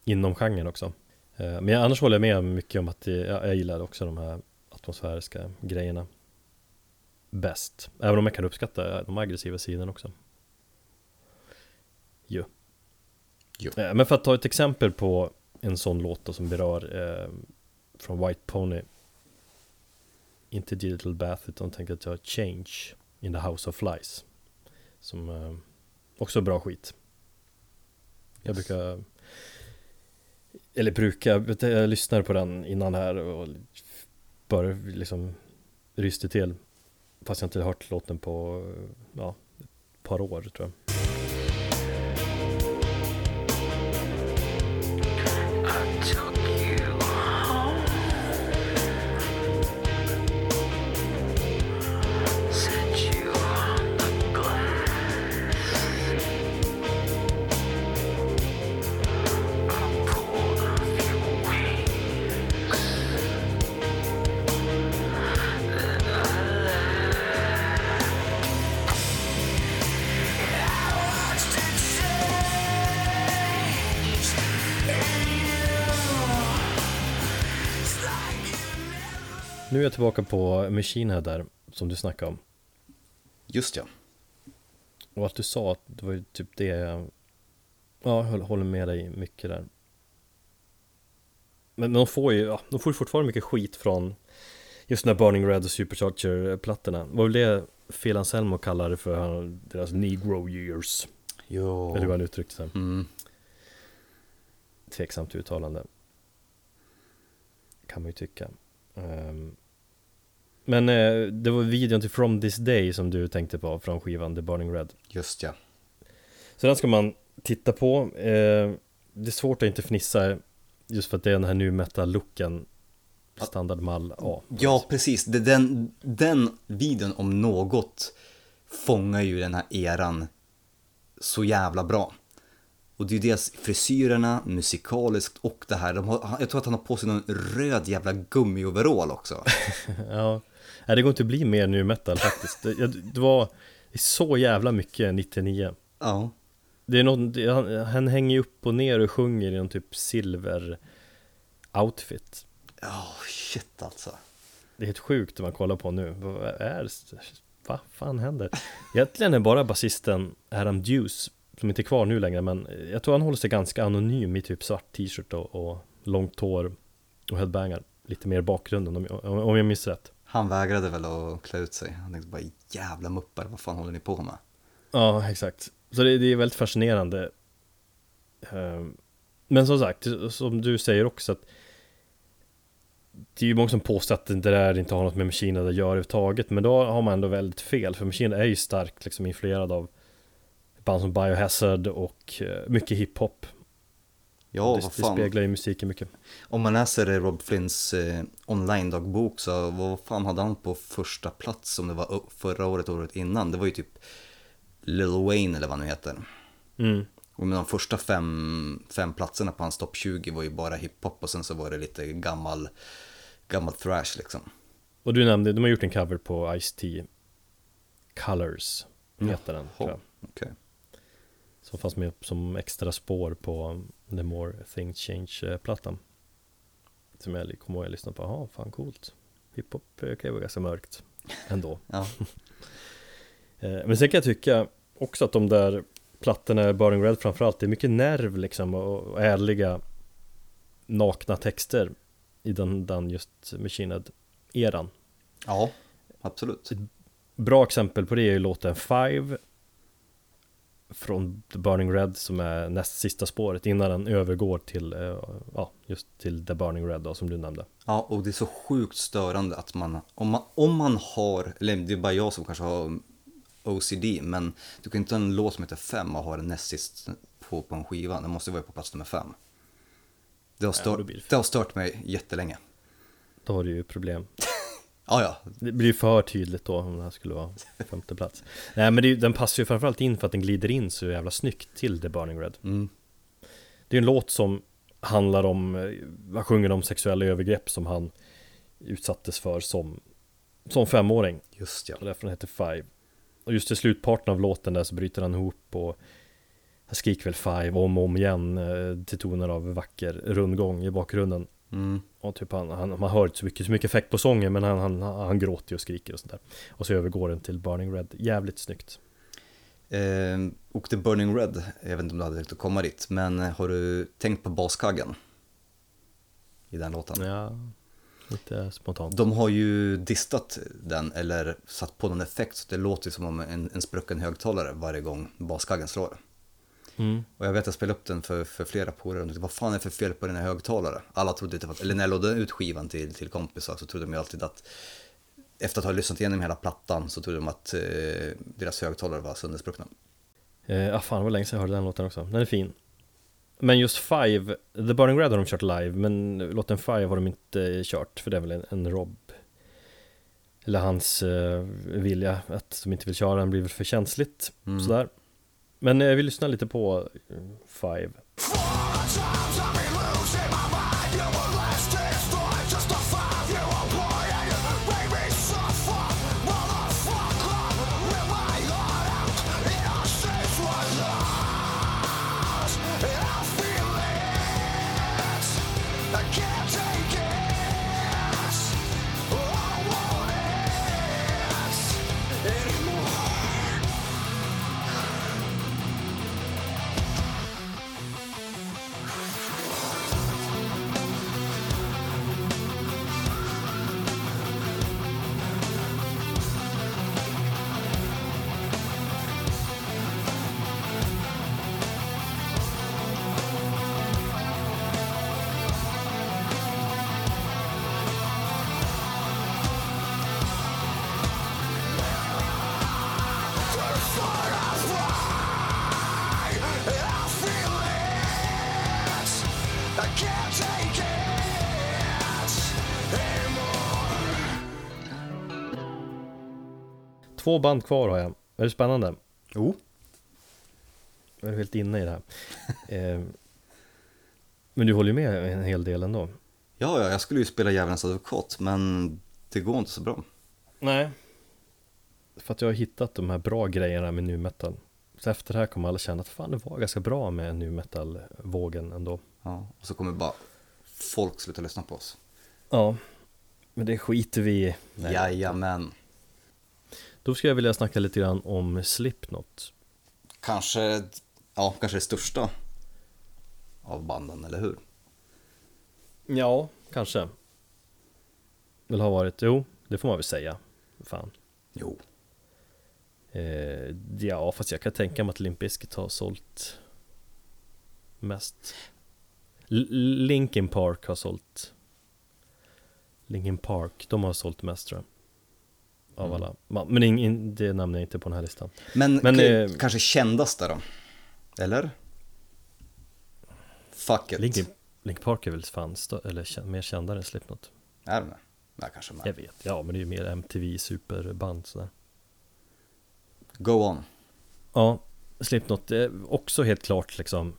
inom genren också. Eh, Men jag, annars håller jag med mycket om att det, jag, jag gillar också de här atmosfäriska grejerna bäst. Även om jag kan uppskatta de aggressiva sidorna också. Jo. Jo. Eh, Men för att ta ett exempel på en sån låt då som berör eh, från White Pony Inte Digital Bath utan tänker att jag Change in the House of Flies Som eh, också är bra skit Jag Yes. brukar Eller brukar, jag lyssnar på den innan här och bara liksom ryste till Fast jag inte hört låten på, eh, ja, ett par år tror jag. Tillbaka på Machine Head där Som du snackade om. Just ja. Och att du sa att det var ju typ det jag Ja, jag håller- med dig mycket där. Men de får ju, ja, de får ju fortfarande mycket skit från Just den här Burning Red och Supercharger-plattorna. Vad var det Phil Anselmo kallade för deras Negro years? Jo. Eller vad han uttryckte sig. Mm. Tveksamt uttalande. Kan man ju tycka. Ehm, Men eh, det var videon till From This Day som du tänkte på från skivan The Burning Red. Just ja. Så den ska man titta på. Eh, det är svårt att inte fnissa just för att det är den här nu metal-looken. Standardmall A. Ja, precis. Den, den videon om något fångar ju den här eran så jävla bra. Och det är ju dels frisyrerna, musikaliskt och det här. De har, jag tror att han har på sig någon röd jävla gummioverall också. Ja, Nej, det går inte att bli mer nu metal faktiskt. Det, det var det så jävla mycket 99. Ja. Det är någon, det, han, han hänger upp och ner och sjunger i någon typ silver outfit. Ja, shit alltså. Det är helt sjukt om man kollar på nu. Vad är det? Vad fan händer? Egentligen är bara basisten Adam Deuce som inte är kvar nu längre men jag tror han håller sig ganska anonym i typ svart t-shirt och, och långt hår och headbangar. Lite mer i bakgrunden om, jag- om jag minns rätt. Han vägrade väl att klä ut sig. Han tänkte bara jävla muppar, vad fan håller ni på med? Ja, exakt. Så det, det är väldigt fascinerande. Ehm, Men som sagt, som du säger också att det är ju många som påstår att det där inte har något med Machine Head att göra överhuvudtaget Men då har man ändå väldigt fel för Machine Head är ju starkt liksom influerad av band som Biohazard och eh, mycket hiphop Ja, det, vad det fan. speglar ju musiken mycket Om man läser Rob Flynns eh, online-dagbok så vad fan hade han på första plats om det var förra året, året innan? Det var ju typ Lil Wayne eller vad han nu heter. mm. Och med de första fem, fem platserna på hans topp 20 var ju bara hiphop och sen så var det lite gammal, gammal thrash liksom. Och du nämnde, de har gjort en cover på Ice-T Colors heter den Okej. Som fanns med som extra spår på The More Things Change-plattan. Som jag kommer ihåg jag lyssnade på, jaha fan coolt. Hiphop kan ju vara ganska mörkt ändå. Ja, Eh, Men sen kan jag tycka också att de där plattorna, Burning Red framförallt, det är mycket nerv liksom och ärliga nakna texter i den, den just Machine Head-eran ja absolut. Bra exempel på det är ju låten Five Från The Burning Red som är näst sista spåret innan den övergår till eh, Ja, just till The Burning Red då som du nämnde Ja, och det är så sjukt störande att man, om man, om man har, eller det är bara jag som kanske har OCD, men du kan inte ha en låt som heter fem och ha den näst sist på, på en skiva, den måste vara på plats nummer fem. Det har, stört, det har stört mig jättelänge. Då har du ju problem Ja, ja, Det blir för tydligt då om det här skulle vara femte plats. Nej men det, den passar ju framförallt in för att den glider in så jävla snyggt till The Burning Red. Mm, Det är en låt som handlar om, eh, han sjunger om sexuella övergrepp som han utsattes för som, som femåring. Just ja. Och därför den heter Five. Och just i slutparten av låten där så bryter han ihop och Han skriker väl Five om och om igen eh, Till toner av vacker rundgång i bakgrunden Mm, Och typ han, han, man hör inte så mycket, så mycket effekt på sången Men han, han, han gråter och skriker och sånt där Och så övergår den till Burning Red Jävligt snyggt Eh, och The Burning Red, jag vet inte om du hade tänkt att komma dit, men har du tänkt på baskaggen? I den låten? Ja Lite spontant De har ju distat den eller satt på någon effekt så det låter som om en, en sprucken högtalare varje gång baskaggen slår. Mm. Och jag vet att jag spelade upp den för, för flera polare och tänkte, vad fan är det för fel på den här högtalaren? Alla trodde det var, eller när jag lånade ut skivan till, till kompisar så trodde de ju alltid att efter att ha lyssnat igenom hela plattan så trodde de att eh, deras högtalare var sönderspruckna. Eh, ah, fan var länge sedan jag hörde den låten också, den är fin Men just Five, The Burning Red har de kört live Men låten Five har de inte kört För det är väl en, en Rob Eller hans eh, vilja att de inte vill köra den blir väl för känsligt Mm. Sådär men eh, vi lyssnar lite på eh, Five. Två band kvar har jag. Är det spännande? Jo. Jag är helt inne i det här. eh, men du håller ju med en hel del ändå. Ja, ja, jag skulle ju spela djävulens advokat, men det går inte så bra. Nej. För att jag har hittat de här bra grejerna med nu metal. Så efter det här kommer alla känna att fan det var ganska bra med nu metal-vågen ändå. Ja, och så kommer bara folk sluta lyssna på oss. Ja, men det skiter vi i. Nej. Jajamän. Då skulle jag vilja snacka lite grann om Slipknot. Kanske, ja, kanske det största av banden, eller hur? Ja, kanske. Eller har varit, jo, det får man väl säga. Fan. Jo. Eh, ja, fast jag kan tänka mig att Limp Bizkit har sålt mest. L- Linkin Park har sålt Linkin Park, de har sålt mest tror jag. Av Mm. alla. Men ing, det nämner jag inte på den här listan. Men, Men, eh, kanske kändaste då? Eller? Fuck it. Linkin, Linkin Park är väl fan eller mer kända än Slipknot. Är de det? Nej, kanske med. Jag vet, ja men det är ju mer MTV superband sådär. Go on. Ja, Slipknot är också helt klart liksom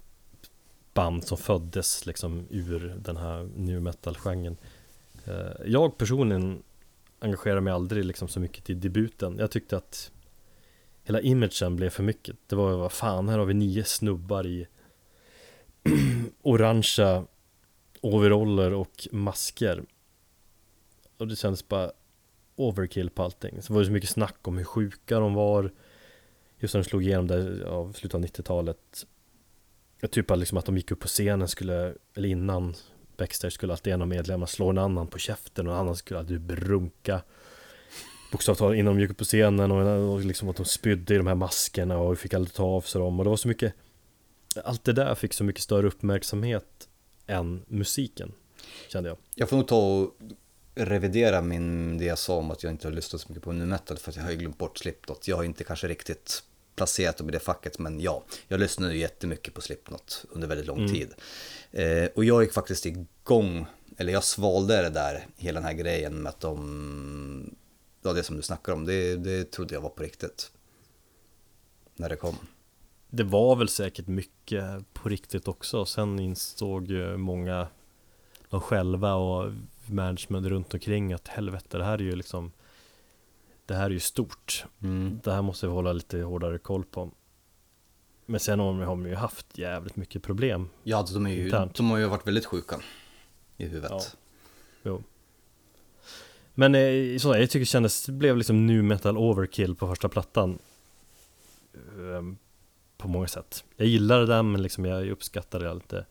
band som föddes liksom ur den här new metal-genren. Eh, Jag personligen engagerar mig aldrig liksom så mycket i debuten. Jag tyckte att hela imagen blev för mycket. Det var vad fan, här har vi nio snubbar i orangea overaller och masker. Och det kändes bara overkill på allting. Så var det så mycket snack om hur sjuka de var. Just när de slog igenom där av slutet av 90-talet. Jag typ liksom att de gick upp på scenen skulle, eller innan Baxter skulle alltid en av medlemmarna slå en annan på käften och en annan skulle alltid brunka. Bokstavligt talat innan de gick upp på scenen och, och liksom att de spydde i de här maskerna och fick aldrig ta av sig dem och det var så mycket Allt det där fick så mycket större uppmärksamhet än musiken Kände jag Jag får nog ta och revidera min, det jag sa om att jag inte har lyssnat så mycket på nu metal för att jag har ju glömt bort Slipknot. Jag har inte kanske riktigt placerat dem i det facket men ja, jag lyssnade ju jättemycket på Slipknot under väldigt lång Mm. tid. Eh, och jag gick faktiskt igång, eller jag svalde det där, hela den här grejen med att de, ja det som du snackar om, det, det trodde jag var på riktigt. När det kom. Det var väl säkert mycket på riktigt också Sen insåg ju många De själva och management runt omkring att helvete det här är ju liksom Det här är ju stort Mm. Det här måste vi hålla lite hårdare koll på Men sen har de ju haft jävligt mycket problem Ja, alltså, de, är ju, Internt. de har ju varit väldigt sjuka i huvudet. Ja. Jo Men eh, så, jag tycker det kändes, det blev liksom nu metal overkill på första plattan Ehm, På många sätt Jag gillade den men liksom jag uppskattade det lite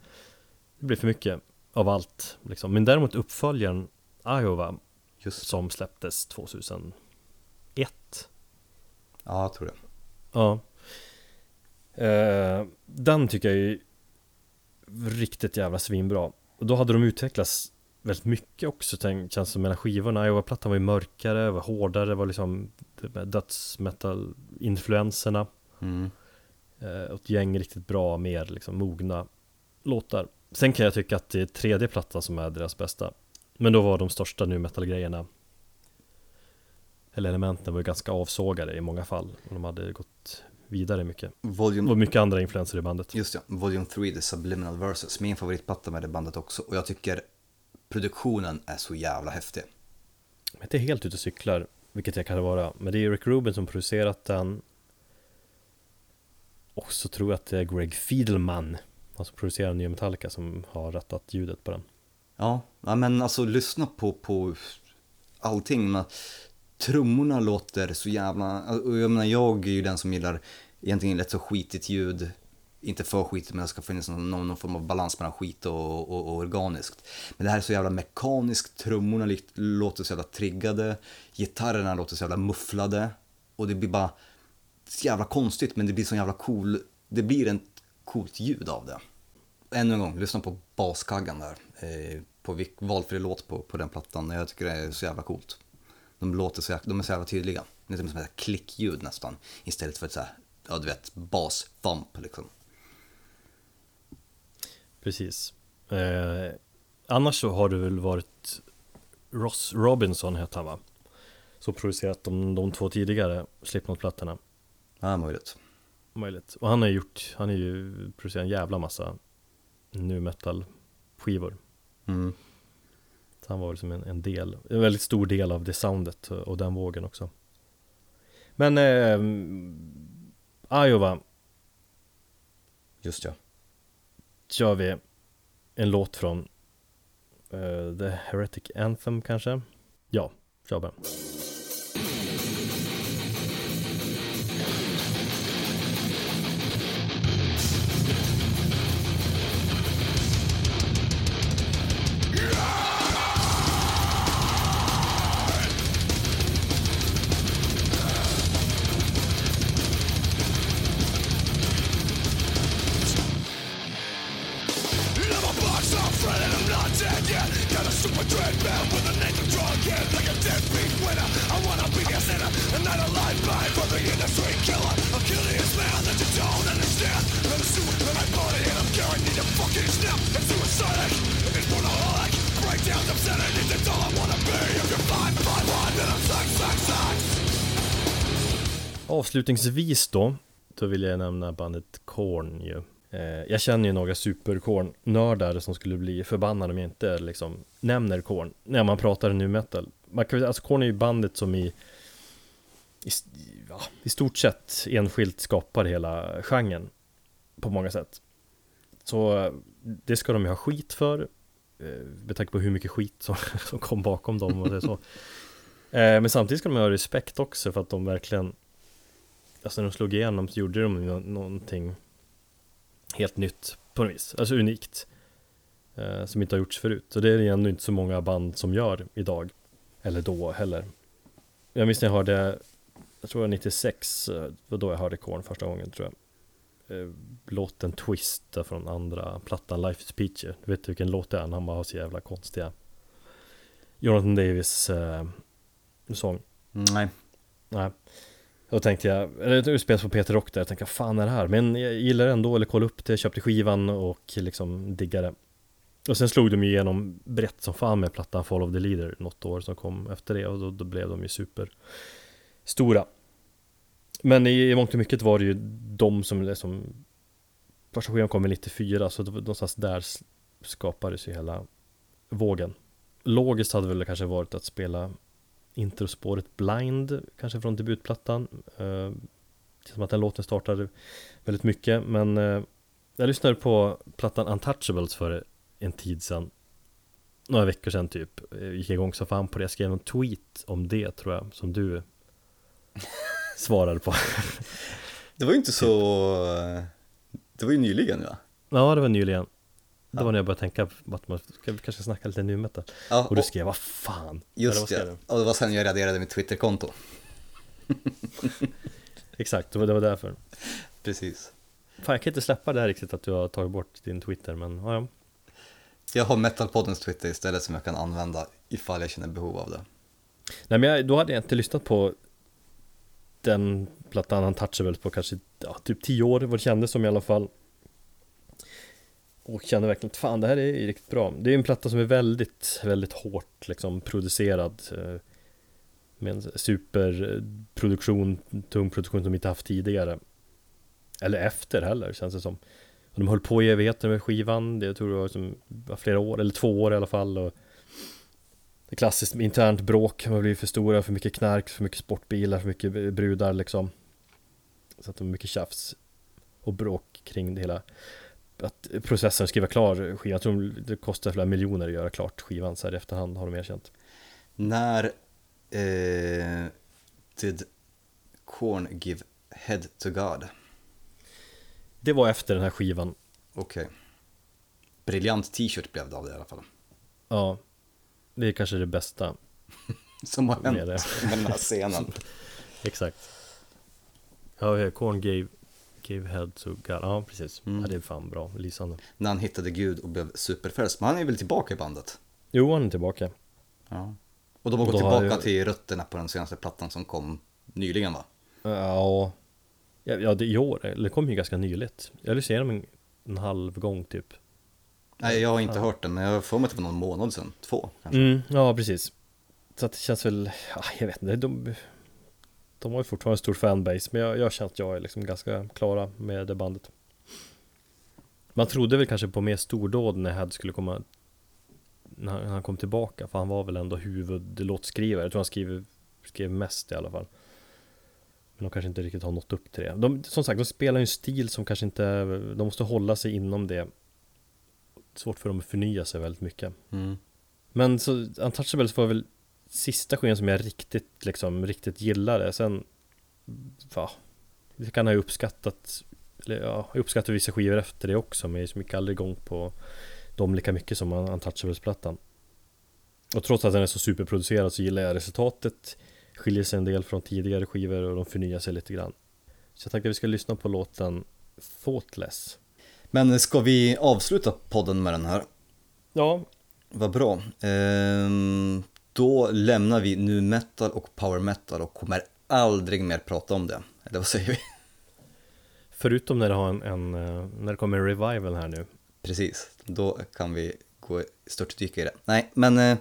Det blev för mycket av allt liksom. Men däremot uppföljaren Iowa Just som släpptes 2001 Ja, jag tror det. Ja. Eh, Den tycker jag är riktigt jävla svinbra. Och då hade de utvecklats väldigt mycket också tänk, känns som mellan skivorna. Iowa-plattan var ju mörkare, var hårdare, var liksom dödsmetal-influenserna Mm. eh, och Ett gäng riktigt bra, mer liksom mogna låtar. Sen kan jag tycka att det är tredje plattan som är deras bästa. Men då var de största nu metal-grejerna Eller elementen var ju ganska avsågade i många fall. De hade gått vidare mycket. Volume Och mycket andra influenser i bandet. Just ja, Volume 3, The Subliminal Verses, min favoritplatta med det bandet också. Och jag tycker produktionen är så jävla häftig. Jag är inte helt ute och cyklar Vilket jag kan vara. Men det är Rick Rubin som producerat den. Och så tror jag att det är Greg Fiedelman Han som producerar nya Metallica som har rättat ljudet på den. Ja, ja men alltså lyssna på, på allting. Men, trummorna låter så jävla... Alltså, jag menar, jag är ju den som gillar egentligen lätt så skitigt ljud. Inte för skitigt, men det ska finnas någon, någon form av balans mellan skit och, och, och organiskt. Men det här är så jävla mekaniskt, trummorna låter så jävla triggade, gitarrerna låter så jävla mufflade. Och det blir bara så jävla konstigt, men det blir så jävla cool, det blir ett coolt ljud av det. Ännu en gång, lyssna på baskaggan där. Eh, på valfri låt på, på den plattan. Jag tycker det är så jävla coolt. De låter så de är så jävla tydliga. Det är som ett klickljud nästan. Istället för ett så här, ja du vet, bas-thump liksom. Precis Annars så har det väl varit Ross Robinson heter han va? Som producerat de, de två tidigare Slipknot-plattorna Ja, möjligt. Möjligt Och han har gjort, han har ju producerat en jävla massa nu metal skivor Mm. Så han var liksom en, en del, en väldigt stor del av det soundet och, den vågen också Men eh, Iowa Just ja. kör vi en låt från eh, The Heretic Anthem kanske? Ja, kör bara Avslutningsvis då, då vill jag nämna bandet Korn ju. Eh, jag känner ju några superkorn-nördar som skulle bli förbannade om jag inte liksom nämner Korn när man pratar nu metal. Man kan, alltså Korn är ju bandet som i, i, ja, i stort sett enskilt skapar hela genren på många sätt. Så eh, det ska de ju ha skit för, eh, med tanke på hur mycket skit som, som kom bakom dem och det så. Men samtidigt ska de ha respekt också för att de verkligen Alltså när de slog igenom så gjorde de nå- någonting helt nytt på något vis, alltså unikt. Eh, Som inte har gjorts förut, så det är det ändå inte så många band som gör idag. Eller då heller. Jag minns när jag hörde, jag tror det var 96, eh, det var då jag hörde Korn första gången tror jag. Eh, Låten Twist från andra plattan Life is Peachy. Du vet vilken låt det är? Han bara har så jävla konstiga Jonathan Davis eh, sång. Nej. Nej då tänkte jag, eller det spelas på Peter Rock där, jag tänkte vad fan är det här? Men jag gillar det ändå, eller kolla upp det, köpte skivan och liksom diggade Och sen slog de ju igenom brett som fan med plattan Fall of the Leader något år som kom efter det och då, då blev de ju super stora Men i, i mångt och mycket var det ju de som liksom Första skivan kom i 94 så det någonstans där skapades ju hela vågen. Logiskt hade väl kanske varit att spela introspåret Blind, kanske från debutplattan. Känns som att den låten startade väldigt mycket, men eh, jag lyssnade på plattan Untouchables för en tid sedan. Några veckor sedan typ. Jag gick igång så fan på det. Jag skrev en tweet om det tror jag, som du svarade på. Det var ju inte så... Det var ju nyligen va? ja, det var nyligen. Det Ja. var när jag började tänka att man ska, kanske snacka lite nu metal. Ja, Och du skrev, vad fan? Just det. du? Och det var sen jag raderade mitt Twitterkonto. Exakt, det var, det var därför. Precis. Fan, jag kan inte släppa det här riktigt att du har tagit bort din Twitter, men ja, ja. Jag har Metalpoddens Twitter istället som jag kan använda ifall jag känner behov av det. Nej men jag, då hade jag inte lyssnat på den plattan Untouchables på kanske ja, typ 10 år vad det kändes som i alla fall. Och kände verkligen att fan det här är riktigt bra. Det är en platta som är väldigt, väldigt hårt liksom producerad. Eh, med en superproduktion, tung produktion som vi inte haft tidigare. Eller efter heller känns det som. Och de höll på i evigheter med skivan. Det jag tror det var liksom, var flera år, eller två år i alla fall. Och det är klassiskt internt bråk, man blir för stora, för mycket knark, för mycket sportbilar, för mycket brudar liksom Så att det var mycket tjafs och bråk kring det hela att processen att skriva klar skivan, jag tror det kostar flera miljoner att göra klart skivan så här i efterhand har de erkänt När eh, did Korn give head to God? Det var efter den här skivan, Okej. Briljant t-shirt blev det av det i alla fall. ja Det är kanske det bästa Som har med hänt det, med den här scenen. exakt Ja, Korn gave, gave head to God, ja precis, Mm. ja, det är fan bra, lysande När han hittade Gud och blev superfrälst. Men han är väl tillbaka i bandet? Jo, han är tillbaka Ja. Och de har Och gått tillbaka ju- till rötterna på den senaste plattan som kom nyligen va? Ja, ja, det i år, eller det kom ju ganska nyligt. Jag lyssnade igenom en, en halv gång typ. Nej, jag har inte Ja. hört den, men jag har för mig att det var någon månad sedan. Två kanske. Mm, ja, precis. Så att det känns väl, ja, jag vet inte, de, de har ju fortfarande en stor fanbase men jag, jag känner att jag är liksom ganska klara med det bandet. Man trodde väl kanske på mer stordåd när Had skulle komma när han, när han kom tillbaka för han var väl ändå huvudlåtskrivare, jag tror han skriver, skrev mest i alla fall. Men de kanske inte riktigt har nått upp till det. De, som sagt, de spelar ju en stil som kanske inte, de måste hålla sig inom det. Svårt för dem att förnya sig väldigt mycket. Mm. Men så Untouchables var väl sista skivan som jag riktigt, liksom, riktigt gillade. Sen, ja, det kan ha uppskattat, eller ja, jag uppskattar vissa skivor efter det också, men jag gick aldrig igång på dem lika mycket som Untouchables-plattan. Och trots att den är så superproducerad så gillar jag resultatet, skiljer sig en del från tidigare skivor och de förnyar sig lite grann. Så jag tänkte att vi ska lyssna på låten Thoughtless. Men ska vi avsluta podden med den här? Ja, Vad bra. Ehm, då lämnar vi nu metal och power metal och kommer aldrig mer prata om det. Eller vad säger vi? förutom när det, har en, en, eh, när det kommer en revival här nu. Precis, då kan vi gå störtdyka i det. Nej, men, eh,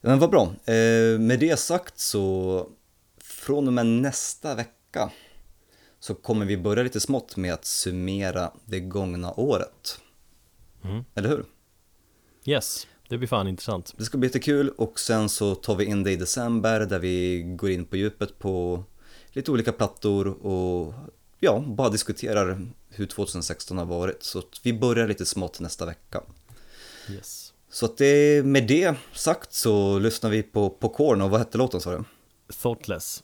men vad bra. Eh, med det sagt så från och med nästa vecka så kommer vi börja lite smått med att summera det gångna året. Mm. Eller hur? Yes, det blir fan intressant. Det ska bli jättekul och sen så tar vi in det i december där vi går in på djupet på lite olika plattor och ja, bara diskuterar hur 2016 har varit. Så att vi börjar lite smått nästa vecka. Yes. Så att det, med det sagt så lyssnar vi på Popcorn och vad hette låten sa du? Thoughtless.